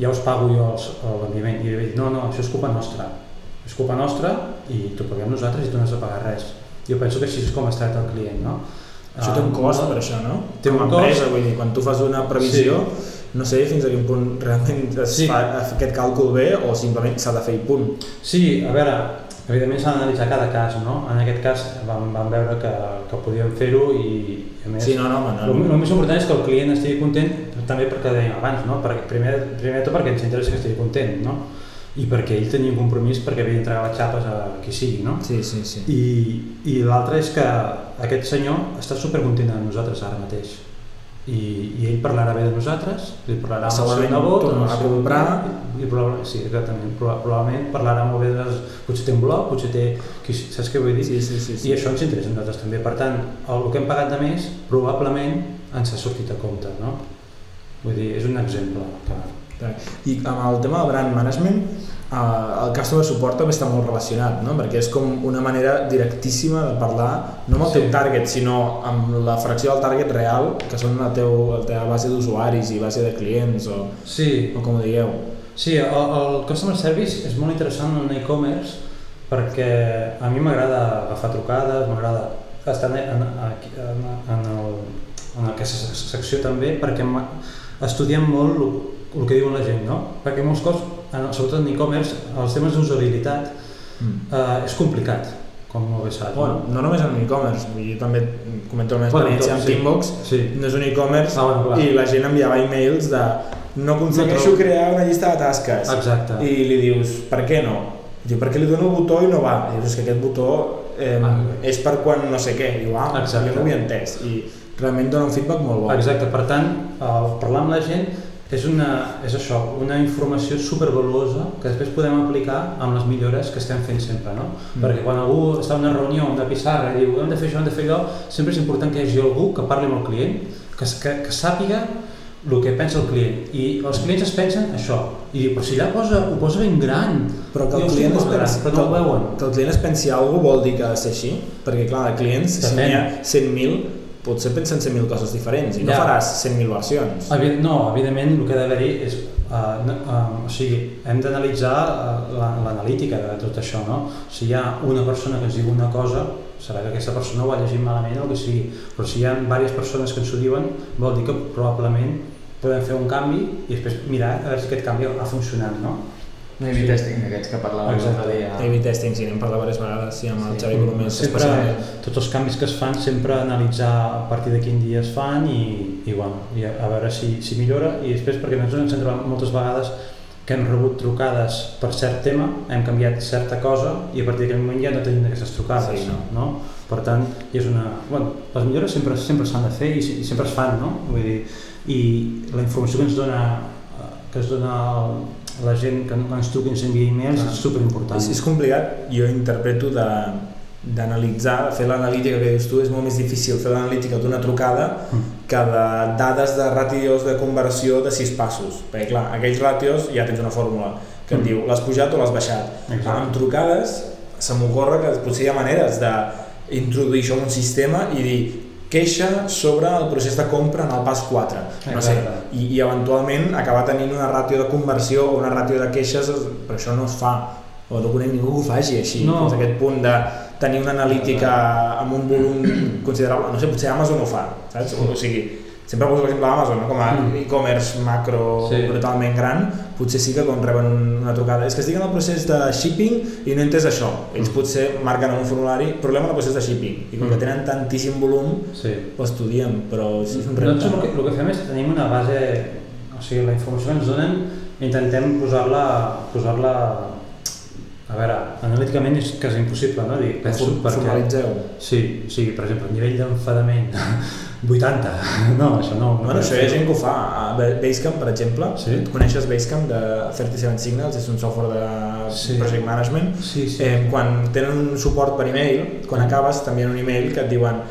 ja us pago jo l'enviament. I li vaig dir, no, no, això és culpa nostra. És culpa nostra i t'ho paguem nosaltres i tu no has de pagar res. Jo penso que així és com es tracta el client, no? Això té un Ah, cost per això, no? Té Com a empresa, cost. vull dir, quan tu fas una previsió, no sé fins a quin punt realment es Sí. fa aquest càlcul bé o simplement s'ha de fer i punt. Sí, a veure, evidentment s'ha d'analitzar cada cas, no? En aquest cas vam, vam veure que, que podíem fer-ho i, i a més... Sí, no, no, home, no. El, el més important és que el client estigui content, també perquè dèiem abans, no? Perquè primer, primer de tot perquè ens interessa que estigui content, no? I perquè ell tenia un compromís perquè havia d'entregar les xapes a qui sigui, no? Sí, sí, sí. I, i l'altre és que aquest senyor està supercontent amb nosaltres ara mateix. I, i ell parlarà bé de nosaltres, li parlarà amb el seu nebot, tornarà a comprar. I, i probablement, sí, exactament, proba- probablement parlarà molt bé de les... Potser té un blog, potser té... Qui, saps què vull dir? Sí, sí, sí, sí. I això ens interessa a nosaltres també. Per tant, el, el que hem pagat de més probablement ens ha sortit a compte, no? Vull dir, és un exemple. Que... I amb el tema del brand management, eh, el customer support també està molt relacionat, no? perquè és com una manera directíssima de parlar, no amb el Sí. teu target, sinó amb la fracció del target real, que són la, teu, la teva base d'usuaris i base de clients, o, Sí, o com ho digueu. Sí, el, el customer service és molt interessant en e-commerce perquè a mi m'agrada agafar trucades, m'agrada estar en, en, en, en, el, en aquesta secció també perquè estudiem molt el, el que diuen la gent, no? Perquè molts cops, en, sobretot en e-commerce, els temes d'usabilitat Mm. eh, és complicat, com molt bé saps. Bueno, no només en e-commerce, jo també comento la meva Bueno, experiència tot, amb sí. Teambox, Sí. no és un e-commerce Ah, bueno, i la gent enviava e-mails de no aconsegueixo trobo- crear una llista de tasques Exacte. i li dius, per què no? Diu, perquè li dono el botó i no va. I dius, és que aquest botó eh, Ah. és per quan no sé què. Diu, ah, Exacte. jo no ho havia entès. I realment dona un feedback molt bo. Exacte, per tant, el parlar amb la gent és, una, és això, una informació supervaluosa que després podem aplicar amb les millores que estem fent sempre, no? Mm. Perquè quan algú està en una reunió de pissarra i diu hem de fer això, hem de fer allò, sempre és important que hi hagi algú que parli amb el client, que, que, que sàpiga el que pensa el client. I els clients es pensen això. I diu, però si allà posa, ho posa ben gran. Però que el, Jo client es poso gran, pensi, però no ho veuen. que el client es pensi alguna cosa vol dir que ha de ser així? Perquè clar, de clients, si n'hi ha 100.000, potser pensen 100.000 coses diferents i no Ja. faràs 100.000 versions. Evi- No, evidentment el que ha d'haver-hi és... Uh, no, uh, o sigui, hem d'analitzar uh, la- l'analítica de tot això, no? Si hi ha una persona que ens diu una cosa, serà que aquesta persona ho ha llegit malament o el que sigui, però si hi ha diverses persones que ens ho diuen, vol dir que probablement podem fer un canvi i després mirar a veure si aquest canvi ha funcionat, no? A-B testing aquests que parlàvem l'altre dia. A-B testing, sí, n'hem parlat diverses vegades, sí, amb el Sí. Xavi Colomés, Sempre, especialment. tots els canvis que es fan, sempre analitzar a partir de quin dia es fan i, i, bueno, i a, a veure si, si millora i després perquè nosaltres ens hem trobat moltes vegades que hem rebut trucades per cert tema, hem canviat certa cosa i a partir d'aquell moment ja no tenim aquestes trucades, Sí, no. no? Per tant, és una... Bueno, les millores sempre sempre s'han de fer i, i sempre es fan, no? Vull dir, i la informació que ens dona eh, que ens dona el, la gent que ens ens envia e-mails és superimportant. És, és complicat, jo interpreto de d'analitzar, fer l'analítica que dius tu és molt més difícil fer l'analítica d'una trucada Mm. que de dades de ràtios de conversió de sis passos perquè clar, aquells ràtios ja tens una fórmula que et Mm. diu l'has pujat o l'has baixat Exacte. amb trucades se m'ocorre que potser hi ha maneres d'introduir això en un sistema i dir queixa sobre el procés de compra en el pas 4 no sé, i, i eventualment acabar tenint una ràtio de conversió o una ràtio de queixes però això no es fa o no conec ningú que ho faci així No. fins a aquest punt de tenir una analítica amb un volum considerable, no sé, potser Amazon ho fa, saps? O sigui, sempre poso l'exemple d'Amazon, no? com a Mm. e-commerce macro Sí. brutalment gran, potser sí que quan reben un- una trucada, és que estic en el procés de shipping i no he entès això. Ells potser marquen en un formulari, problema en el procés de shipping, i com que Mm. tenen tantíssim volum, Sí. ho estudien, però sí, és un Nosaltres repte. el que, el que fem és tenim una base, o sigui, la informació que ens donen intentem posar-la posar a veure, analíticament és quasi impossible, no? Dic, penso, perquè... Formalitzeu. Sí, sigui, per exemple, el nivell d'enfadament <laughs> 80, no, això no. no Bueno, això hi ha gent que ho fa. A Ba- Basecamp, per exemple, Sí. coneixes Basecamp de 37 Signals, és un software de Sí. project management. Sí, sí. Eh, quan tenen un suport per e-mail, quan acabes t'envien un e-mail que et diuen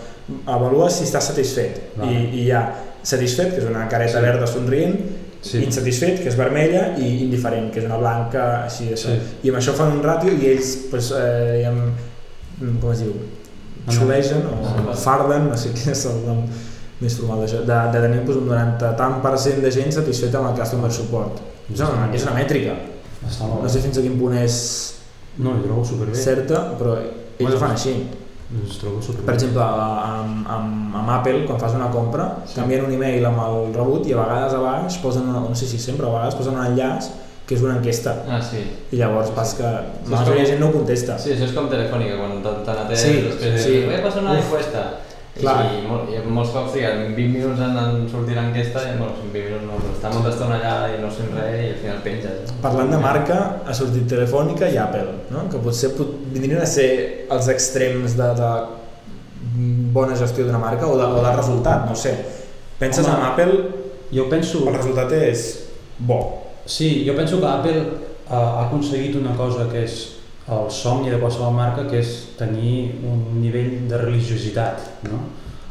avalua si estàs satisfet. Vale. I, I hi ha satisfet, que és una careta Sí. verda somrient, Sí. insatisfet, que és vermella, i indiferent, que és una blanca, així d'això. Sí. I amb això fan un ràtio i ells, pues, eh, diguem, mm, com es diu, xulegen o farden, no sé <laughs> quin és el nom més formal d'això, de, de tenir pues, un 90 tant per cent de gent satisfet amb el customer support. És una, és una mètrica. No sé fins a quin punt és No, jo trobo superbé. certa, però ells Bueno, ho fan així. Ens trobo superbé. Per exemple, amb, amb, amb Apple, quan fas una compra, sí. canvien un e-mail amb el rebut i a vegades a baix posen, una, no sé si sempre, a vegades posen un enllaç que és una enquesta. Ah, sí. I llavors pas que la és majoria de com- gent no contesta. Sí, això és com telefònica, quan atès, Sí, després sí. dius, voy a passar una Uf. encuesta. Clar. i, molt, i molts cops triguen 20 minuts en, en sortir l'enquesta i bueno, en 20 minuts no, està molta estona allà i no sent res i al final penges. Parlant de marca, ha sortit Telefònica i Apple, no? que potser pot, vindrien a ser els extrems de, de bona gestió d'una marca o de, o de resultat, no ho sé. Penses Home. en Apple, Jo penso... el resultat és bo. Sí, jo penso que Apple ha, ha aconseguit una cosa que és el somni de qualsevol marca, que és tenir un nivell de religiositat no?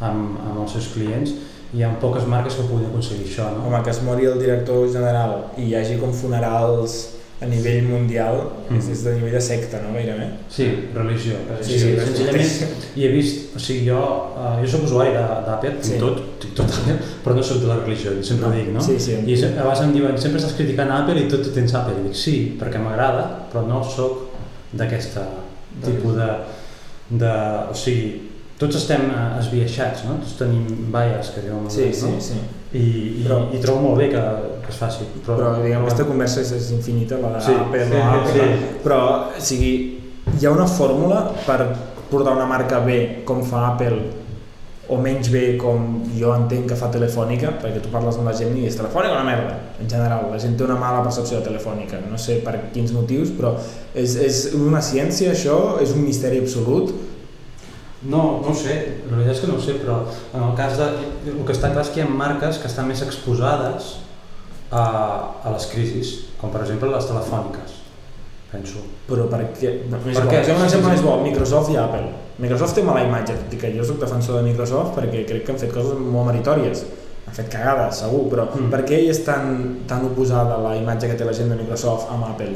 amb, amb els seus clients i hi ha poques marques que puguin aconseguir això. No? Home, que es mori el director general i hi hagi com funerals a nivell mundial, Mm. és, és de nivell de secta, no? Gairebé. Sí, religió. Sí, sí, senzillament i he vist, o sigui, jo, uh, jo soc usuari de- d'Apple, Sí. sí. tot, tinc tot Apple, però no soc de la religió, sempre ho dic, no? Sí, sí. I a vegades em diuen, sempre estàs criticant Apple i tot tu tens Apple. I dic, sí, perquè m'agrada, però no sóc d'aquest tipus de, de... O sigui, tots estem eh, esbiaixats, no? Tots tenim bias, que diuen, Sí, no? sí, sí. I, i, Però- i trobo molt bé que, que es faci. Però, Però, diguem, aquesta conversa és, infinita, la Sí, d'Apple, sí, no Apple, sí. però, o sigui, hi ha una fórmula per portar una marca bé com fa Apple o menys bé com jo entenc que fa Telefònica, perquè tu parles amb la gent i és Telefònica una merda, en general. La gent té una mala percepció de Telefònica, no sé per quins motius, però és, és una ciència això, és un misteri absolut. No, no ho sé, la veritat és que no ho sé, però en el cas de... El que està clar és que hi ha marques que estan més exposades a, a les crisis, com per exemple les telefòniques, penso. Però per què? Per què? què? un exemple més bo, Microsoft i Apple. Microsoft té mala imatge, tot i que jo soc defensor de Microsoft perquè crec que han fet coses molt meritòries. Han fet cagades, segur, però Mm. per què ell és tan, tan oposada la imatge que té la gent de Microsoft amb Apple?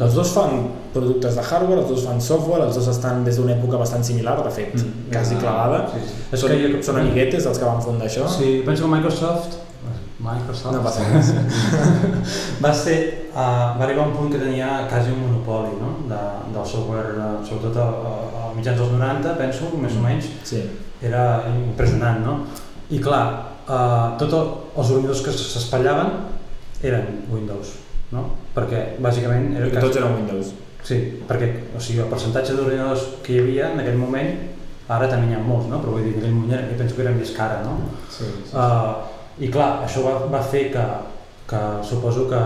Els dos fan productes de hardware, els dos fan software, els dos estan des d'una època bastant similar, de fet, Mm. quasi clavada. Sí, sí. És Són, que jo... són amiguetes els que van fundar això. Sí, penso que Microsoft... Microsoft... No passa res. va ser... Uh, <laughs> va arribar un punt que tenia quasi un monopoli no? de, del software, uh, sobretot a, a, a mitjans dels 90, penso, més o menys, Sí. era impressionant, no? I clar, uh, tots els ordinadors que s'espallaven eren Windows, no? Perquè bàsicament era Perquè tots eren Windows. Sí, perquè o sigui, el percentatge d'ordinadors que hi havia en aquell moment, ara també n'hi ha molts, no? però vull dir, en aquell moment jo penso que eren més cara, no? Sí, sí. Uh, I clar, això va, va fer que, que suposo que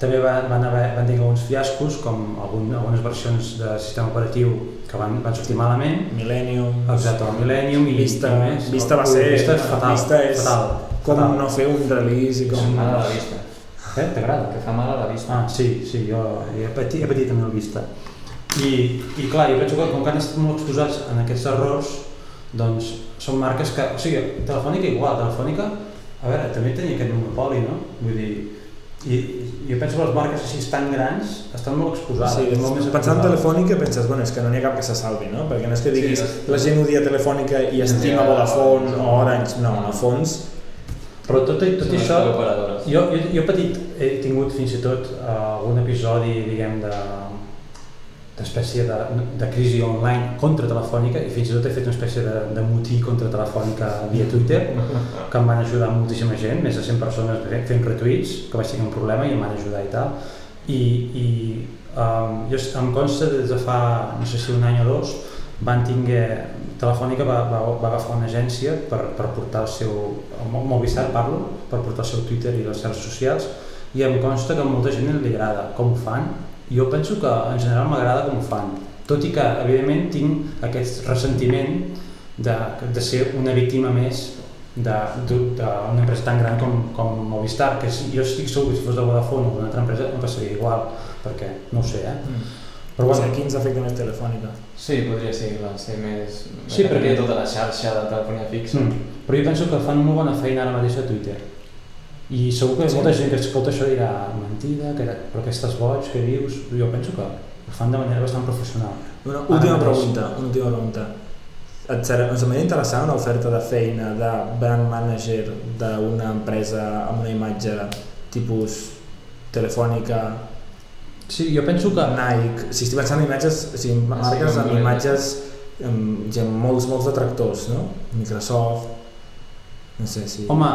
també va, van, haver, van tenir alguns fiascos, com algun, algunes versions de sistema operatiu que van, van sortir malament, Millennium, exacte, el Millennium i, Vista, i més. Vista va ser... Vista és fatal, Vista és fatal, com fatal. no fer un release i com... mal a la vista. Eh, t'agrada? Que fa mal a la vista. Ah, sí, sí, jo he patit, he patit amb el vista. I, I clar, jo penso que com que han estat molt exposats en aquests errors, doncs són marques que... O sigui, Telefònica igual, Telefònica, a veure, també tenia aquest monopoli, no? Vull dir, i, i jo penso que les marques així tan grans estan molt exposades. Sí, molt més pensant en. Telefònica penses, bueno, és que no n'hi ha cap que se salvi, no? Perquè no és que diguis, Sí, la gent odia Telefònica i estima Vodafone o Orange, no, el fons... Però tot, tot Són les això, jo, jo, jo petit he tingut fins i tot uh, algun episodi, diguem, de, d'espècie de, de crisi online contra Telefònica i fins i tot he fet una espècie de, de motí contra Telefònica via Twitter que em van ajudar moltíssima gent, més de 100 persones fent- retuits, que vaig tenir un problema i em van ajudar i tal. I, i um, jo, em consta des de fa, no sé si un any o dos, van tinguer, Telefònica va, va, va agafar una agència per, per portar el seu, el Mo- Movistar parlo, per portar el seu Twitter i les xarxes socials i em consta que molta gent li agrada com ho fan jo penso que en general m'agrada com ho fan tot i que evidentment tinc aquest ressentiment de, de ser una víctima més d'una empresa tan gran com, com Movistar que si, jo estic segur que si fos de Vodafone o d'una altra empresa em passaria igual perquè no ho sé eh? Però però bueno, bueno, aquí ens afecta més telefònica. Sí, podria ser, clar, ser més... Sí, perquè- tota la xarxa de telefonia fixa. Mm. Però jo penso que fan molt bona feina ara mateix a Twitter. I segur que Sí. molta gent que escolta això dirà mentida, que, però que estàs boig, que dius... Jo penso que ho fan de manera bastant professional. Una Ara última mateix. pregunta, una última pregunta. Et serà, us semblaria interessant una oferta de feina de brand manager d'una empresa amb una imatge tipus telefònica, Sí, jo penso que... Nike, si estic pensant en imatges, o sigui, marques amb imatges amb, amb molts, molts detractors, no? Microsoft, no sé si... Home,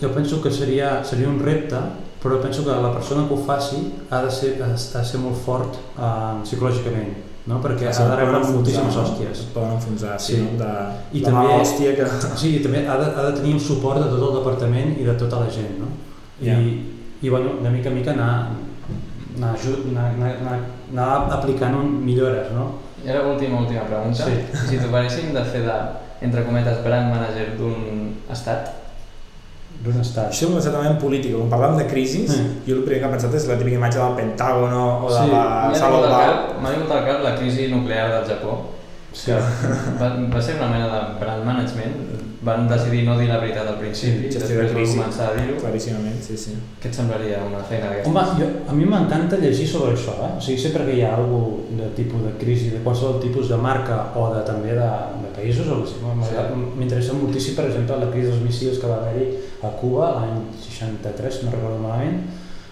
jo penso que seria, seria un repte, però penso que la persona que ho faci ha de ser, ha de ser molt fort uh, psicològicament, no? perquè Sí, ha de rebre moltíssimes hòsties. Et poden enfonsar, sí, Sí. no? De, I de també- mala hòstia que... Sí, i també ha de, ha de tenir el suport de tot el departament i de tota la gent, no? I, Ja. i bueno, de mica en mica anar, anar, anar, anar, anar, aplicant un, millores, no? I ara última, última pregunta. Sí. Si t'ofereixin de fer de, entre cometes, brand manager d'un estat, D'un estat. Això és un certament polític, quan parlem de crisis, Mm. jo el primer que he pensat és la típica imatge del Pentàgono o de Sí, la sala oval. m'ha vingut al cap la crisi nuclear del Japó, Sí. va, va ser una mena de brand management. Van decidir no dir la veritat al principi, Sí, després van començar a dir-ho. Claríssimament, sí, sí. Què et semblaria una feina d'aquesta? Home, jo, a mi m'encanta llegir sobre això, eh? O sigui, sempre que hi ha algú de tipus de crisi, de qualsevol tipus de marca o de, també de, de països, o sigui, m'interessa moltíssim, per exemple, la crisi dels missils que va haver-hi a Cuba l'any 63, si no recordo malament,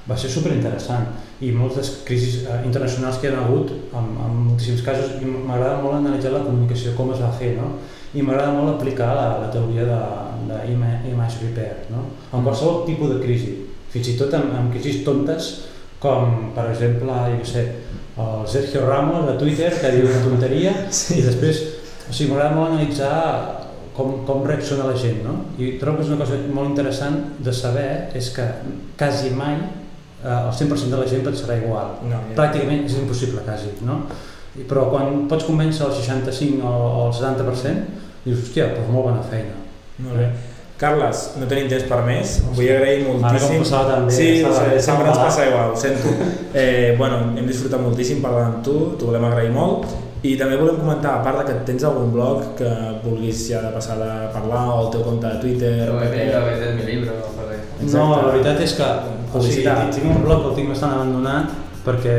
va ser superinteressant i moltes crisis eh, internacionals que hi ha hagut en, en moltíssims casos i m'agrada molt analitzar la comunicació, com es va fer, no? i m'agrada molt aplicar la, la teoria de, de ima- image repair, no? en qualsevol tipus de crisi, fins i tot en, en crisis tontes com per exemple, jo sé, el Sergio Ramos a Twitter que diu una tonteria <laughs> sí. i després, o sigui, m'agrada molt analitzar com, com reacciona la gent, no? I trobo que és una cosa molt interessant de saber és que quasi mai eh, el 100% de la gent pensarà igual. No, ja. Pràcticament és impossible, quasi, no? I- Però quan pots convèncer el 65 o el 70%, dius, hòstia, doncs molt bona feina. Molt bé. Carles, no tenim temps per més, vull agrair Ara com moltíssim. passava tan bé, sí, estava sempre ens passa igual, ho sento. <laughs> Eh, bueno, hem disfrutat moltíssim parlant amb tu, t'ho volem agrair molt i també volem comentar, a part de que tens algun blog que vulguis ja de passar de parlar o el teu compte de Twitter, Lo he perquè- tenido, he mi libro. Exacte. No, la veritat és que o sigui, tinc un que el tinc bastant abandonat perquè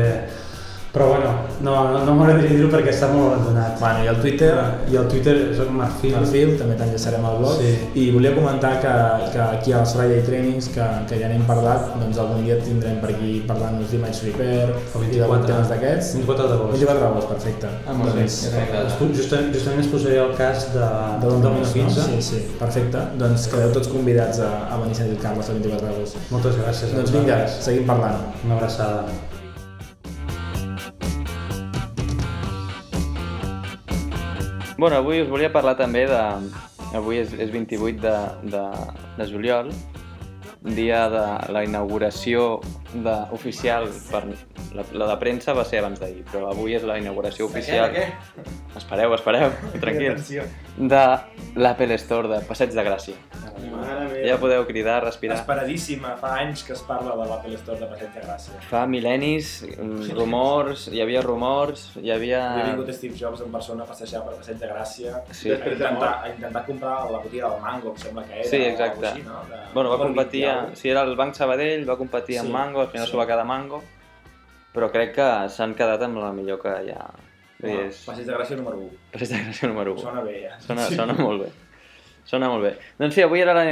però bueno, no, no, no m'agradaria dir-ho perquè està molt abandonat. Bueno, i el Twitter, I el Twitter soc Marfil. Marfil, també t'enllaçarem al blog Sí. i volia comentar que, que aquí als Friday Trainings que, que ja n'hem parlat, doncs algun dia tindrem per aquí parlant-nos d'Image Repair El i d'alguns temes d'aquests. 24 d'agost. 24 d'agost, perfecte. Ah, molt bé, Doncs, data. pu- Justament, justament es posaré el cas de, de del Domino's, no? 2015. Sí, sí, perfecte. Doncs quedeu tots convidats a, a venir a sentir el Carles el 24 d'agost. Moltes gràcies. Doncs vinga, seguim parlant. Una abraçada. Bueno, avui us volia parlar també de... Avui és, és 28 de, de, de juliol, dia de la inauguració de, oficial per la, la de premsa va ser abans d'ahir, però avui és la inauguració oficial. De què? Espereu, espereu, <laughs> tranquils. De l'Apple Store de Passeig de Gràcia. Ja podeu cridar, respirar. Esperadíssima, fa anys que es parla de l'Apple Store de Passeig de Gràcia. Fa mil·lennis, mm, rumors, hi havia rumors, hi havia... Havia vingut Steve Jobs en persona a passejar per Passeig de Gràcia Sí. a, intentar, a intentar comprar la botiga del Mango, em sembla que era. Sí, exacte. Així, no? de, Bueno, va competir, a, si era el Banc Sabadell, va competir Sí, amb Mango, al final sí. s'ho va quedar Mango, però crec que s'han quedat amb la millor que hi ha. Cosa. és Passeig de Gràcia número 1. Passeig de Gràcia número 1. Sona bé, ja. Sona, sona molt bé. Sona molt bé. Doncs sí, avui era la,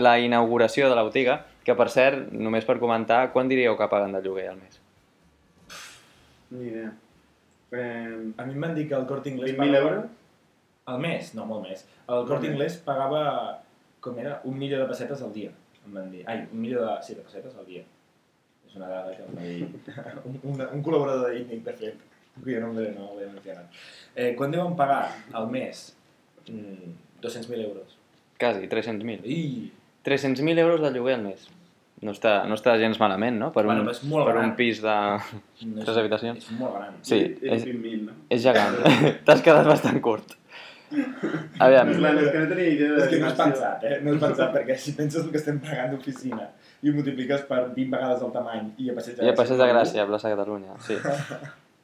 la inauguració de la botiga, que per cert, només per comentar, quan diríeu que paguen de lloguer al mes? Ni idea. Eh, A mi em van dir que el Corte Inglés 20.000 euros? Al mes? No, molt més. El Corte. Inglés pagava, com era, un milió de pessetes al dia, em van dir. Ai, un milió de, sí, de pessetes al dia. És una dada que em va dir <laughs> un, un, un col·laborador d'ITNIC, de fet, que jo no l'he no l'he mencionat. Eh, quan deuen pagar al mes? Mm, 200.000 euros. Quasi, 300.000. I... 300.000 euros de lloguer al mes. No està, no està gens malament, no? Per un, Bueno, per gran. un pis de No <laughs> és- tres habitacions. És molt gran. Sí, és és, 20.000, no? és gegant. <laughs> T'has quedat bastant curt. Aviam, És, clar, és que no tenia idea de... És que no dimensió. pensat, eh? No és pensat, perquè si penses el que estem pagant d'oficina i ho multipliques per 20 vegades el tamany i a Passeig de i a Passeig de Gràcia, a plaça Catalunya, sí. <laughs>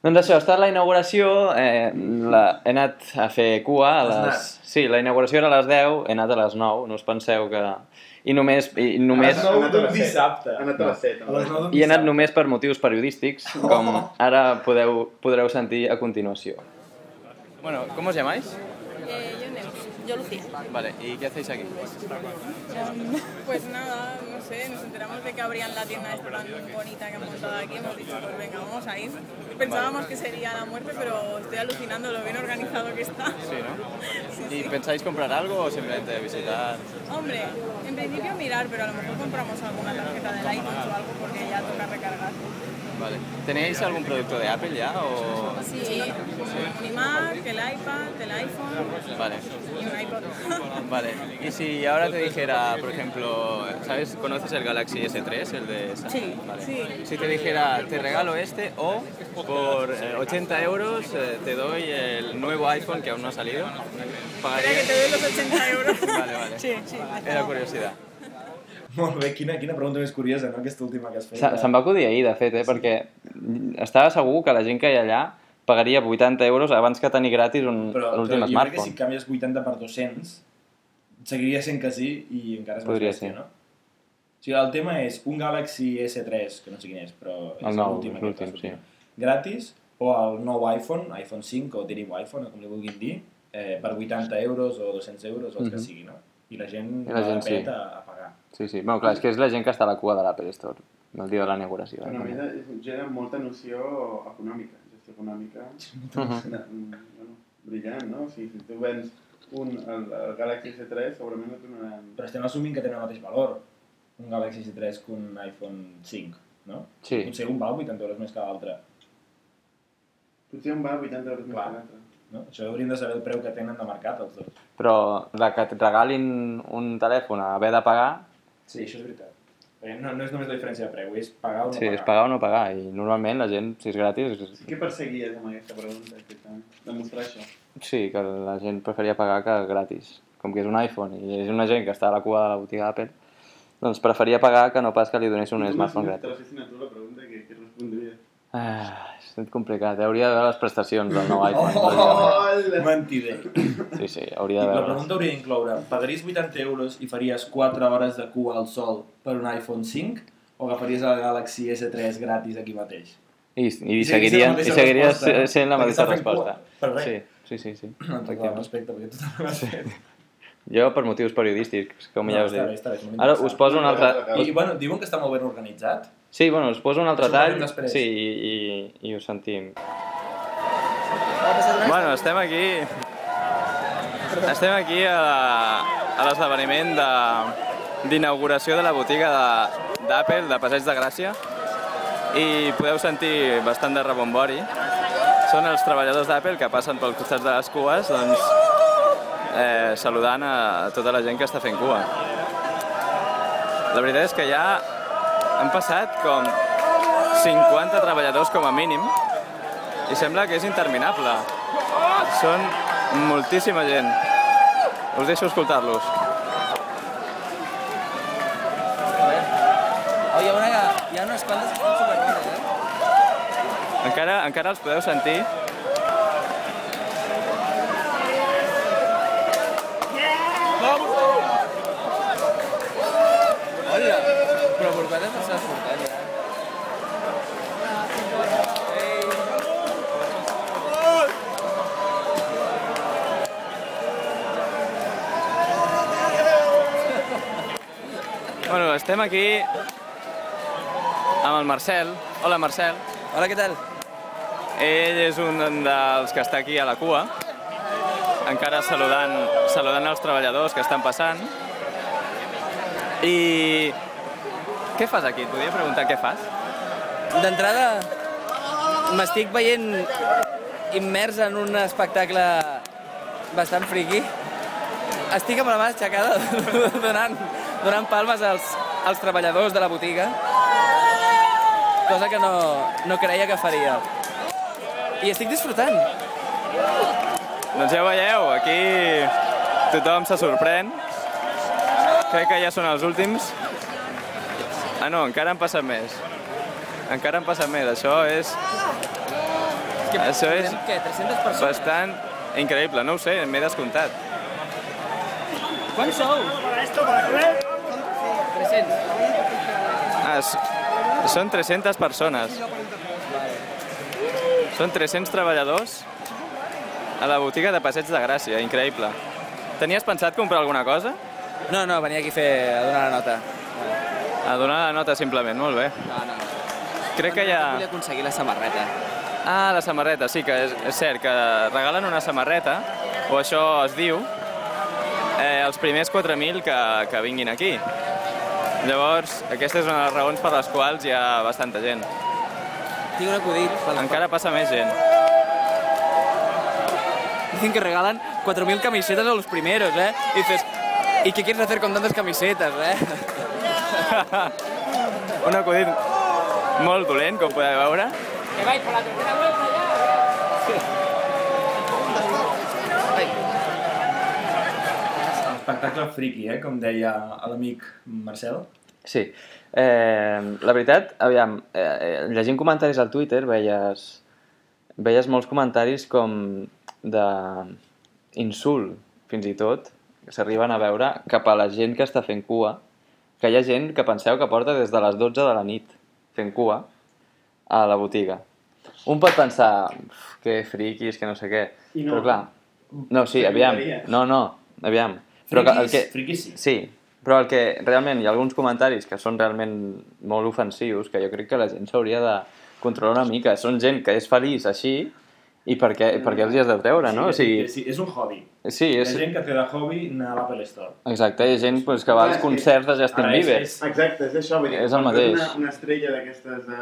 Doncs això, ha estat la inauguració, eh, la, he anat a fer cua a les... Sí, la inauguració era a les 10, he anat a les 9, no us penseu que... I només, i només, A les 9 anat a d'un dissabte. Ha anat a les 7. A les 9 d'un i he anat només per motius periodístics, com ara podeu, podreu sentir a continuació. Bueno, ¿cómo os llamáis? Eh, yo Neus, yo Lucía. Vale, ¿y qué hacéis aquí? Em, Pues nada, sé, nos enteramos de que abrían la tienda esta tan bonita que han montado aquí. Hemos dicho, pues venga, vamos a ir. Pensábamos que sería la muerte, pero estoy alucinando lo bien organizado que está. Sí, ¿no? <laughs> Sí, ¿Y sí. pensáis comprar algo o simplemente visitar? Hombre, en principio mirar, pero a lo mejor compramos alguna tarjeta del iTunes o algo porque ya toca recargar. Vale. ¿Tenéis algún producto de Apple ya o...? Sí, mi Mac, el iPad, el iPhone Vale. y un iPod. <laughs> Vale. Y si ahora te dijera, por ejemplo, ¿sabes? ¿Conoces el Galaxy S3, el de Samsung? Sí, Vale. sí. Si te dijera, te regalo este o por eh, 80 euros eh, te doy el nuevo iPhone que aún no ha salido, Espera que te doy los 80 euros. <laughs> Vale, vale. Sí, sí. Era curiosidad. <laughs> Molt bé, quina, quina pregunta més curiosa, no?, aquesta última que has fet. Se- Se'm va acudir ahir, de fet, eh? perquè estava segur que la gent que hi ha allà pagaria 80 euros abans que tenir gratis un, Però, però l'últim jo crec que smartphone. si canvies 80 per 200, seguiria sent que sí i encara és més Podria bèstia, ser. no? O sigui, el tema és un Galaxy S3, que no sé quin és, però és El l'últim l'últim, que sortit, gratis, o el nou iPhone, iPhone 5 o Derivo iPhone, com li vulguin dir, eh, per 80 euros o 200 euros, o els que Mhm. sigui, no? I la gent, I la gent sí. a, a pagar. Sí, sí. Bueno, clar, és que és la gent que està a la cua de l'Apple Store, el dia de la inauguració. Bueno, a mi de- genera molta noció econòmica, gestió econòmica, Mhm. <laughs> mm, bueno, brillant, no? O sigui, si tu vens un, el, el Galaxy S3, segurament no et donaran... Però estem assumint que tenen el mateix valor, un Galaxy S3 que un iPhone 5, no? Sí. Potser un val 80 euros més que l'altre. Potser un va 80 euros més Clar. que l'altre. No? Això hauríem de saber el preu que tenen de mercat els dos. Però la que et regalin un telèfon a haver de pagar, Sí, això és veritat. Perquè no, no és només la diferència de preu, és pagar o no sí, pagar. és pagar o no pagar. I normalment la gent, si és gratis, és- Què perseguies amb aquesta pregunta? Demostrar això. sí, que la gent preferia pagar que gratis. Com que és un iPhone i és una gent que està a la cua de la botiga d'Apple, doncs preferia pagar que no pas que li donés un smartphone gratis. la fessin a tu la pregunta, què, què respondries? Ah, és complicat. Hauria de veure les prestacions del nou iPhone. Oh! Mentider. Sí, sí, hauria de La veure. pregunta hauria d'incloure, pagaries 80 euros i faries 4 hores de cua al sol per un iPhone 5 o agafaries el Galaxy S3 gratis aquí mateix? I, i, I seguiria, i la seguiria sent la mateixa resposta. Per res. Sí, sí, sí. sí. No, tot el Efectivament. respecte, perquè tu també l'has fet. Jo per motius periodístics, com ja us dic. Ara us poso un altre... I, bueno, diuen que està molt ben organitzat. Sí, bueno, us poso un altre tall després. sí, i, i, i ho sentim. Bueno, estem aquí... Estem aquí a, la- a l'esdeveniment de- d'inauguració de la botiga de- d'Apple de Passeig de Gràcia i podeu sentir bastant de rebombori. Són els treballadors d'Apple que passen pel costat de les cues doncs, eh, saludant a tota la gent que està fent cua. La veritat és que ja han passat com 50 treballadors com a mínim i sembla que és interminable. Són moltíssima gent. Us deixo escoltar-los. Oye, una, hi ha unes quantes que estan superbones, eh? Encara, encara els podeu sentir? Hola! Però per quan t'estàs portant, ja? Bueno, estem aquí amb el Marcel. Hola, Marcel. Hola, què tal? ell és un dels que està aquí a la cua, encara saludant, saludant els treballadors que estan passant. I què fas aquí? Et podria preguntar què fas? D'entrada, m'estic veient immers en un espectacle bastant friqui. Estic amb la mà aixecada <laughs> donant, donant palmes als, als treballadors de la botiga, cosa que no, no creia que faria. I estic disfrutant. Doncs ja ho veieu, aquí tothom se sorprèn. Crec que ja són els últims. Ah, no, encara han passat més. Encara han passat més. Això és... Això és Què, 300 persones? bastant increïble. No ho sé, m'he descomptat. Quants sou? 300. Ah, són 300 persones. Són 300 treballadors a la botiga de Passeig de Gràcia. Increïble. Tenies pensat comprar alguna cosa? No, no, venia aquí a, fer, a donar la nota. A donar la nota simplement, molt bé. No, no. Crec que ja... Volia aconseguir la samarreta. Ah, la samarreta, sí que és, és cert, que regalen una samarreta, o això es diu, eh, els primers 4.000 que, que vinguin aquí. Llavors, aquesta és una de les raons per les quals hi ha bastanta gent. Tinc un acudit. Pel... Encara passa més gent. Dicen que regalan 4.000 camisetas a los primeros, ¿eh? Y dices, ¿y qué quieres hacer con tantas camisetas, eh? <laughs> Un acudit molt dolent, com podeu veure. Que vais por la tercera vuelta ya. Espectacle friqui, eh? Com deia l'amic Marcel. Sí. Eh, la veritat, aviam, eh, llegint comentaris al Twitter veies, veies molts comentaris com de insult, fins i tot, que s'arriben a veure cap a la gent que està fent cua, que hi ha gent que penseu que porta des de les 12 de la nit fent cua a la botiga. Un pot pensar, "Uf, que friquis, que no sé què, no. però clar, no, sí, aviam, no, no, aviam. Però que, el Friquis, que, friquis sí. Sí, però el que realment hi ha alguns comentaris que són realment molt ofensius, que jo crec que la gent s'hauria de controlar una mica. Són gent que és feliç així i per què, per què els hi has de treure, no? O sigui, sí, és un hobby. sí, Hi ha és, gent que té de hobby anar a l'Apple Store. exacte, hi ha gent pues, que va als concerts de Justin Ara és- Bieber. és- Exacte, és això, vull dir, És el mateix. Una, una estrella d'aquestes de...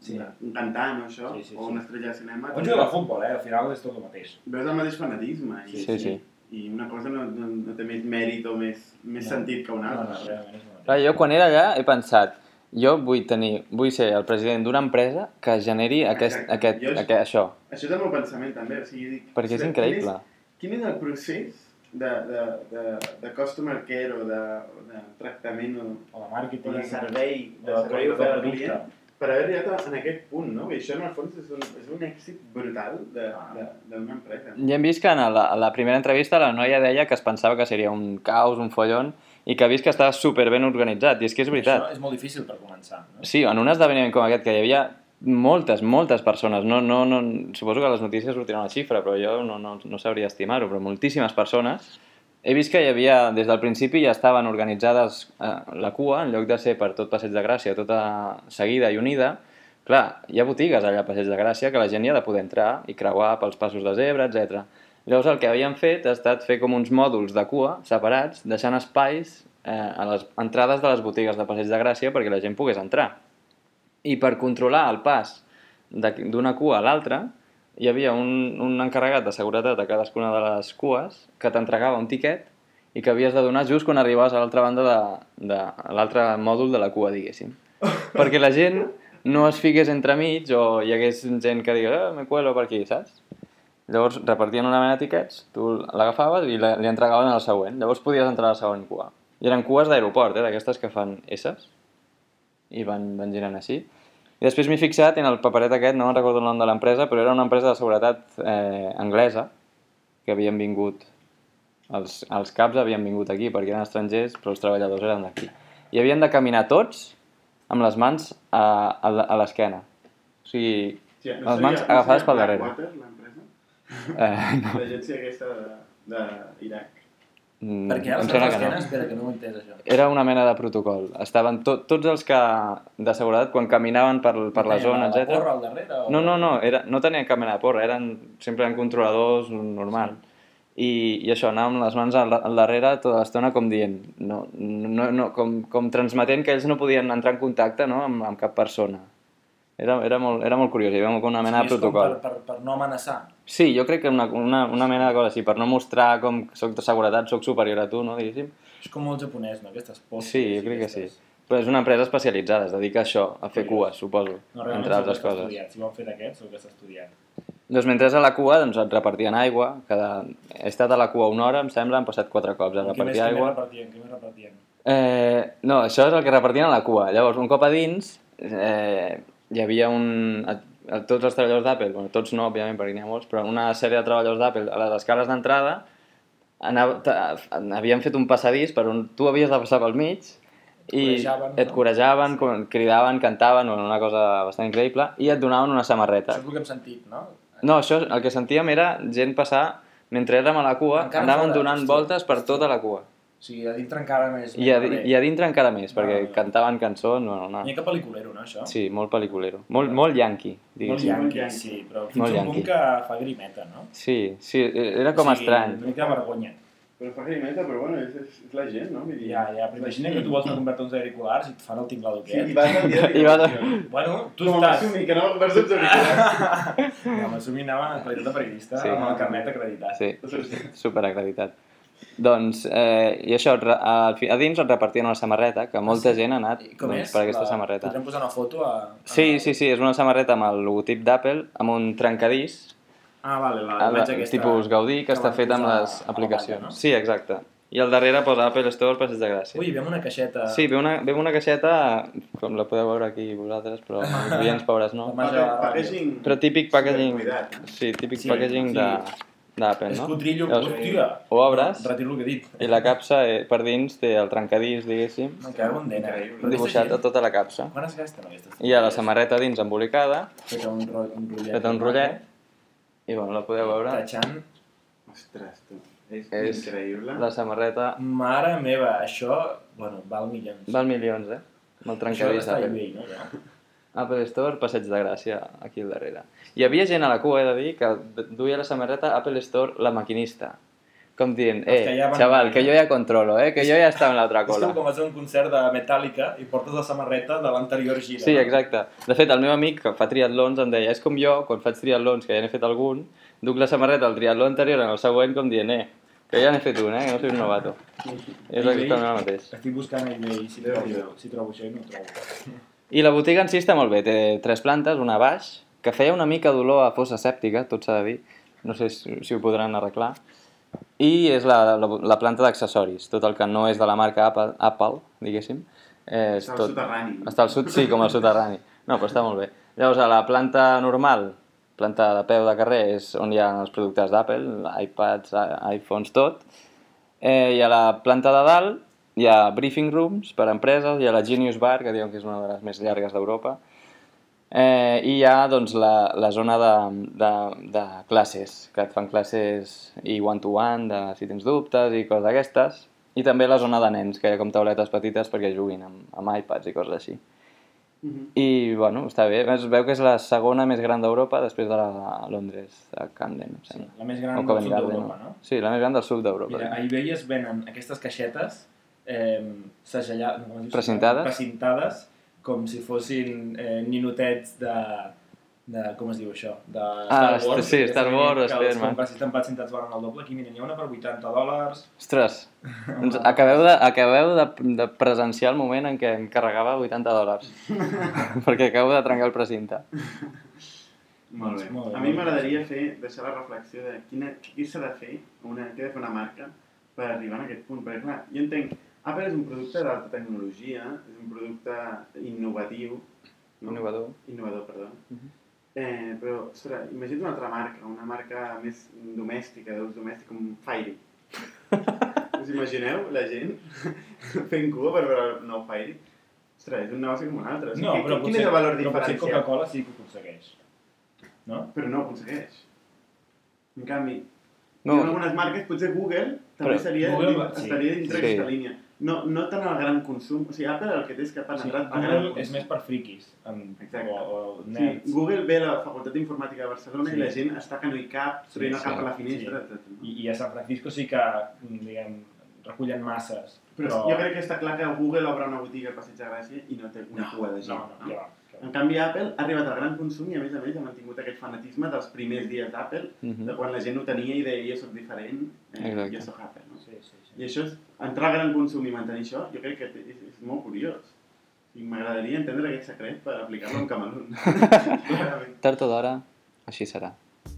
Sí. Sí. Un cantant o això, Sí, sí, o sí. una estrella de cinema... Un jugador de futbol, eh? Al final és tot el mateix. Veus el mateix fanatisme. I, Sí, sí. I una cosa no, no, no té més mèrit o més, més No. sentit que una No, no, altra. és el mateix. Clar, jo quan era allà he pensat, jo vull tenir, vull ser el president d'una empresa que generi aquest, Exacte. aquest, Jo aquest, això, Això és el meu pensament també. O sigui, dic, perquè és increïble. Quin és, quin és el procés de, de, de, de customer care o de, o de tractament o, O de màrqueting. o de servei, de o de servei ofert al producte. client per haver arribat en aquest punt, no? I això en el fons és un, és un èxit brutal de- de- d'una empresa. Ja hem vist que en la, a la primera entrevista la noia deia que es pensava que seria un caos, un follon, i que ha vist que estava super ben organitzat, i és que és veritat. Això és molt difícil per començar. No? Sí, en un esdeveniment com aquest, que hi havia moltes, moltes persones, no, no, no, suposo que les notícies sortirà una xifra, però jo no, no, no sabria estimar-ho, però moltíssimes persones, he vist que hi havia, des del principi ja estaven organitzades eh, la cua, en lloc de ser per tot Passeig de Gràcia, tota seguida i unida, clar, hi ha botigues allà a Passeig de Gràcia que la gent hi ha de poder entrar i creuar pels passos de zebra, etc. Llavors el que havien fet ha estat fer com uns mòduls de cua separats, deixant espais eh, a les entrades de les botigues de Passeig de Gràcia perquè la gent pogués entrar. I per controlar el pas d'una cua a l'altra, hi havia un, un encarregat de seguretat a cadascuna de les cues que t'entregava un tiquet i que havies de donar just quan arribaves a l'altra banda de, de l'altre mòdul de la cua, diguéssim. <laughs> Perquè la gent no es fiqués entremig o hi hagués gent que digués eh, me cuelo per aquí, saps? Llavors repartien una mena de tiquets, tu l'agafaves i la, li entregaven al següent. Llavors podies entrar a la següent cua. I eren cues d'aeroport, eh, d'aquestes que fan S's i van, van girant així. I després m'he fixat en el paperet aquest, no me'n recordo el nom de l'empresa, però era una empresa de seguretat eh, anglesa que havien vingut, els, els caps havien vingut aquí perquè eren estrangers, però els treballadors eren d'aquí. I havien de caminar tots amb les mans a, a, a l'esquena. O sigui, Sí, les mans agafades pel darrere. L'empresa? Eh, no. L'agència aquesta d'Iraq. Mm, Per què sembla altres que no. Espera, que no ho entès, això. Era una mena de protocol. Estaven to tots els que de seguretat, quan caminaven per, per la Tenien zona, la etc. porra al darrere? O... No, no, no, era, no tenien cap mena de porra, eren simplement controladors normal. I, I això, anàvem amb les mans al, al darrere tota l'estona com dient, no, no, no, com, com transmetent que ells no podien entrar en contacte no, amb, amb cap persona. Era, era, molt, era molt curiós, hi havia una mena de és com protocol. Per, per, per no amenaçar. Sí, jo crec que una, una, una mena de cosa així, per no mostrar com soc de seguretat, soc superior a tu, no, diguéssim. És com molt japonès, no? Aquestes poses. Sí, jo crec que sí. Però és una empresa especialitzada, es dedica a això, a fer cues, suposo, No, entre altres coses. estudiat. Si ho han fet aquests, segur que està estudiat. Doncs mentre a la cua doncs, et repartien aigua, cada... he estat a la cua una hora, em sembla, han passat quatre cops a Què més, repartir què més aigua. repartien? Què més repartien? Eh, no, això és el que repartien a la cua. Llavors, un cop a dins, eh, hi havia un... A, a tots els treballadors d'Apple, bueno, tots no, òbviament, perquè n'hi ha molts, però una sèrie de treballadors d'Apple a les escales d'entrada havien fet un passadís per on tu havies de passar pel mig i Corejaven, et no? corejaven, sí. cridaven, cantaven, una cosa bastant increïble, i et donaven una samarreta. Això és el que hem sentit, no? No, això, el que sentíem era gent passar, mentre érem a la cua, Encara anaven donant voltes per tota la cua. O sigui, a dintre encara més... I a, i a dintre encara més, perquè Vale. cantaven cançons, bueno, no. Una mica pel·liculero, no, això? Sí, molt pel·liculero. Molt, molt yankui, Molt diguéssim. yankee, yankee. sí, però fins Molt a un yankee. punt que fa grimeta, no? Sí, sí, era com o sigui, estrany. Una mica vergonya. Però fa grimeta, però bueno, és, és, és la gent, no? Vull dir, Ja, ja, però imagina que tu vols comprar uns auriculars i et fan el tinglador Sí, i aquest. vas al dia de <laughs> I vas a-. Bueno, tu Com estàs... assumir que no vas als auriculars. <laughs> No, m'assumi anava en qualitat de periodista, Sí. sí. amb el carnet acreditat. Sí, superacreditat. Doncs, eh, i això, fi- a dins et repartien una samarreta, que molta gent ha anat com doncs, és? per aquesta La- samarreta. Podrem posar una foto a... a... Sí, sí, sí, és una samarreta amb el logotip d'Apple, amb un trencadís, Ah, vale, la a la, imatge aquesta... tipus Gaudí, que està van fet amb les a aplicacions. palla, no? Sí, exacte. I al darrere posa Apple Store Passeig de Gràcia. Ui, veiem una caixeta... Sí, ve una, ve una caixeta, com la podeu veure aquí vosaltres, però <laughs> els oients pobres no. Packaging... Però típic packaging, eh? sí, típic Sí, packaging sí. de d'Apple, no? Escotrillo, Llavors, hòstia! Ho obres Retiro el que he dit. i la capsa eh, per dins té el trencadís, diguéssim, Me cago en dena. Però dibuixat aquesta a tota la capsa. gent, Quan es gasten aquestes? I hi ha la samarreta dins embolicada, Feta un, ro un rotllet. feta un rotllet, i bueno, la podeu veure. Tachant. Ostres, tu. És, És increïble. La samarreta Mare meva, això, bueno, val milions. val milions, eh? Amb el Això trencadís està a d'Apple. eBay, no? Ja. Apple Store, Passeig de Gràcia, aquí al darrere. Hi havia gent a la cua, he de dir, que duia la samarreta Apple Store, la maquinista. Com dient, Els que eh, ja van xaval, venir, que jo ja controlo, eh, que jo ja estava en l'altra És com cola. quan vas a un concert de Metallica i portes la samarreta de l'anterior gira. Sí, no? exacte. De fet, el meu amic que fa triatlons em deia, és com jo, quan faig triatlons, que ja n'he fet algun, duc la samarreta del triatló anterior en el següent com dient, eh, que ja n'he fet un, eh, que no soy un novato. És eBay, exactament el mateix. Estic buscant a eBay si trobo, si trobo això i no trobo. I la botiga en si està molt bé, té tres plantes, una baix, que feia una mica d'olor a fossa sèptica, tot s'ha de dir, no sé si, si ho podran arreglar, i és la, la, la planta d'accessoris, tot el que no és de la marca Apple, Apple diguéssim, eh, és Està al tot... soterrani. Està al sud, sí, com al soterrani. No, però està molt bé. Llavors, a la planta normal, planta de peu de carrer, és on hi ha els productes d'Apple, iPads, iPhones, tot. Eh, I a la planta de dalt hi ha briefing rooms per a empreses, hi ha la Genius Bar, que diuen que és una de les més llargues d'Europa, eh, i hi ha doncs, la, la zona de, de, de classes, que et fan classes i one-to-one, de si tens dubtes i coses d'aquestes, i també la zona de nens, que hi ha com tauletes petites perquè juguin amb, amb iPads i coses així. Mhm. I, bueno, està bé. Es veu que és la segona més gran d'Europa després de la de Londres, de Camden, em Sí, sembla. la més gran del sud d'Europa, no? Sí, la més gran del sud d'Europa. Mira, a eBay es venen aquestes caixetes eh, segellades, diu? Precintades? Precintades, com si fossin eh, ninotets de, de... com es diu això? De Ah, Star Wars. sí, que Star Wars, Que els Spider-Man. compres estampats cintats valen el doble. Aquí, mira, n'hi ha una per 80 dòlars. Ostres, <laughs> doncs acabeu, de, acabeu de, de presenciar el moment en què em carregava 80 dòlars. <laughs> perquè acabo de trencar el precinte. Molt bé. Molt bé, A mi m'agradaria fer, deixar la reflexió de quina, què s'ha de fer, una, què ha de fer una marca per arribar a aquest punt. Perquè, clar, jo entenc, Apple és un producte d'alta tecnologia, és un producte innovatiu, no? Innovador. Innovador, perdó. Mhm. eh, però, ostres, imagina't una altra marca, una marca més domèstica, d'ús domèstic, com Fairy. <laughs> Us imagineu la gent <laughs> fent cua per veure el nou Fairy? Ostres, és un negoci com un altre. O sigui, No, quin- però quin potser, és el valor però potser diferencial? Coca-Cola sí que ho aconsegueix. No? Però no ho aconsegueix. En canvi, No. ha algunes marques, potser Google, també Però seria, Google estaria dintre Sí. aquesta línia. No, no tant el gran consum, o sigui, Apple el que té és que ha Sí, penetrat el gran Google és consum. més per friquis en, Exacte. o, o Sí, nerds. Google ve a la Facultat d'Informàtica de Barcelona Sí. i la gent està que no hi cap, Sí, sí. cap per la finestra, Sí. etc. no? I, I a San Francisco sí que, diguem, recullen masses. Però, jo crec que està clar que Google obre una botiga al Passeig de Gràcia i no té una cua de gent. No, no, ja va. ja va. En canvi, Apple ha arribat al gran consum i, a més a més, ha mantingut aquest fanatisme dels primers dies d'Apple, Mhm. de quan la gent ho tenia i deia jo soc diferent, eh, Exacte. jo soc Apple. No? Sí, sí, sí. I això és, entrar al gran consum i mantenir això, jo crec que és, és molt curiós. I m'agradaria entendre aquest secret per aplicar-lo en Camalun. <laughs> Clarament. Tard o d'hora, així serà.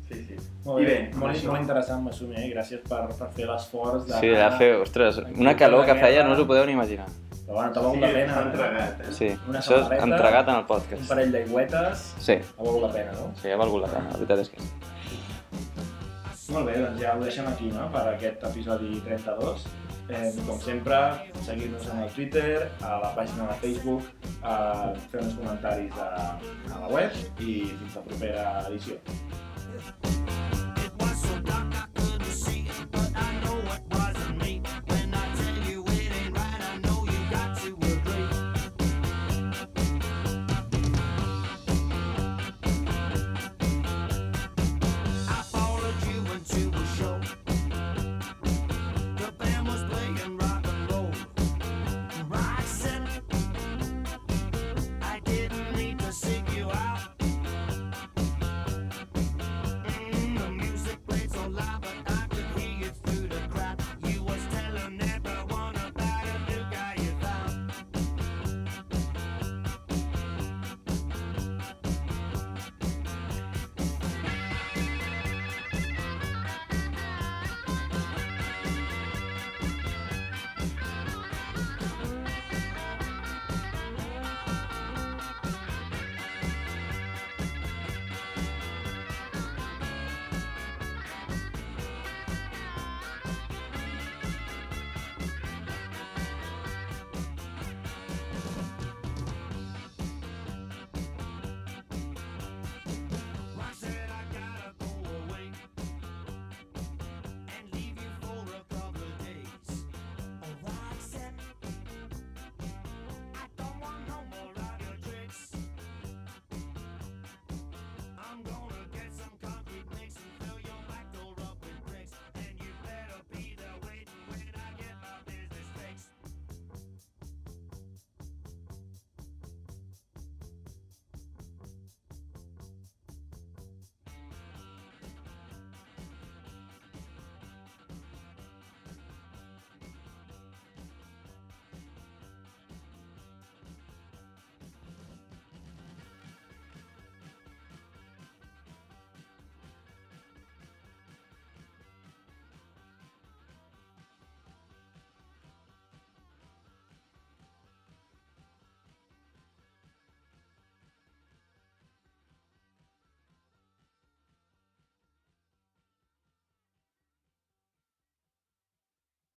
Sí, sí. Molt I bé, bé, molt, això. molt interessant, Masumi, eh? gràcies per, per fer l'esforç de... Sí, ja fer, ostres, una calor que feia no us ho podeu ni imaginar. Però bueno, t'ha valgut Sí, la pena. eh? entregat, eh? Sí, Una això és entregat en el Un podcast. parell d'aigüetes, Sí, ha valgut la pena, no? sí, ha valgut la pena, la veritat és que sí. Molt bé, doncs ja ho deixem aquí, no?, per aquest episodi 32. Eh, com sempre, seguir-nos en el Twitter, a la pàgina de Facebook, eh, fer uns comentaris a, a la web i fins la propera edició.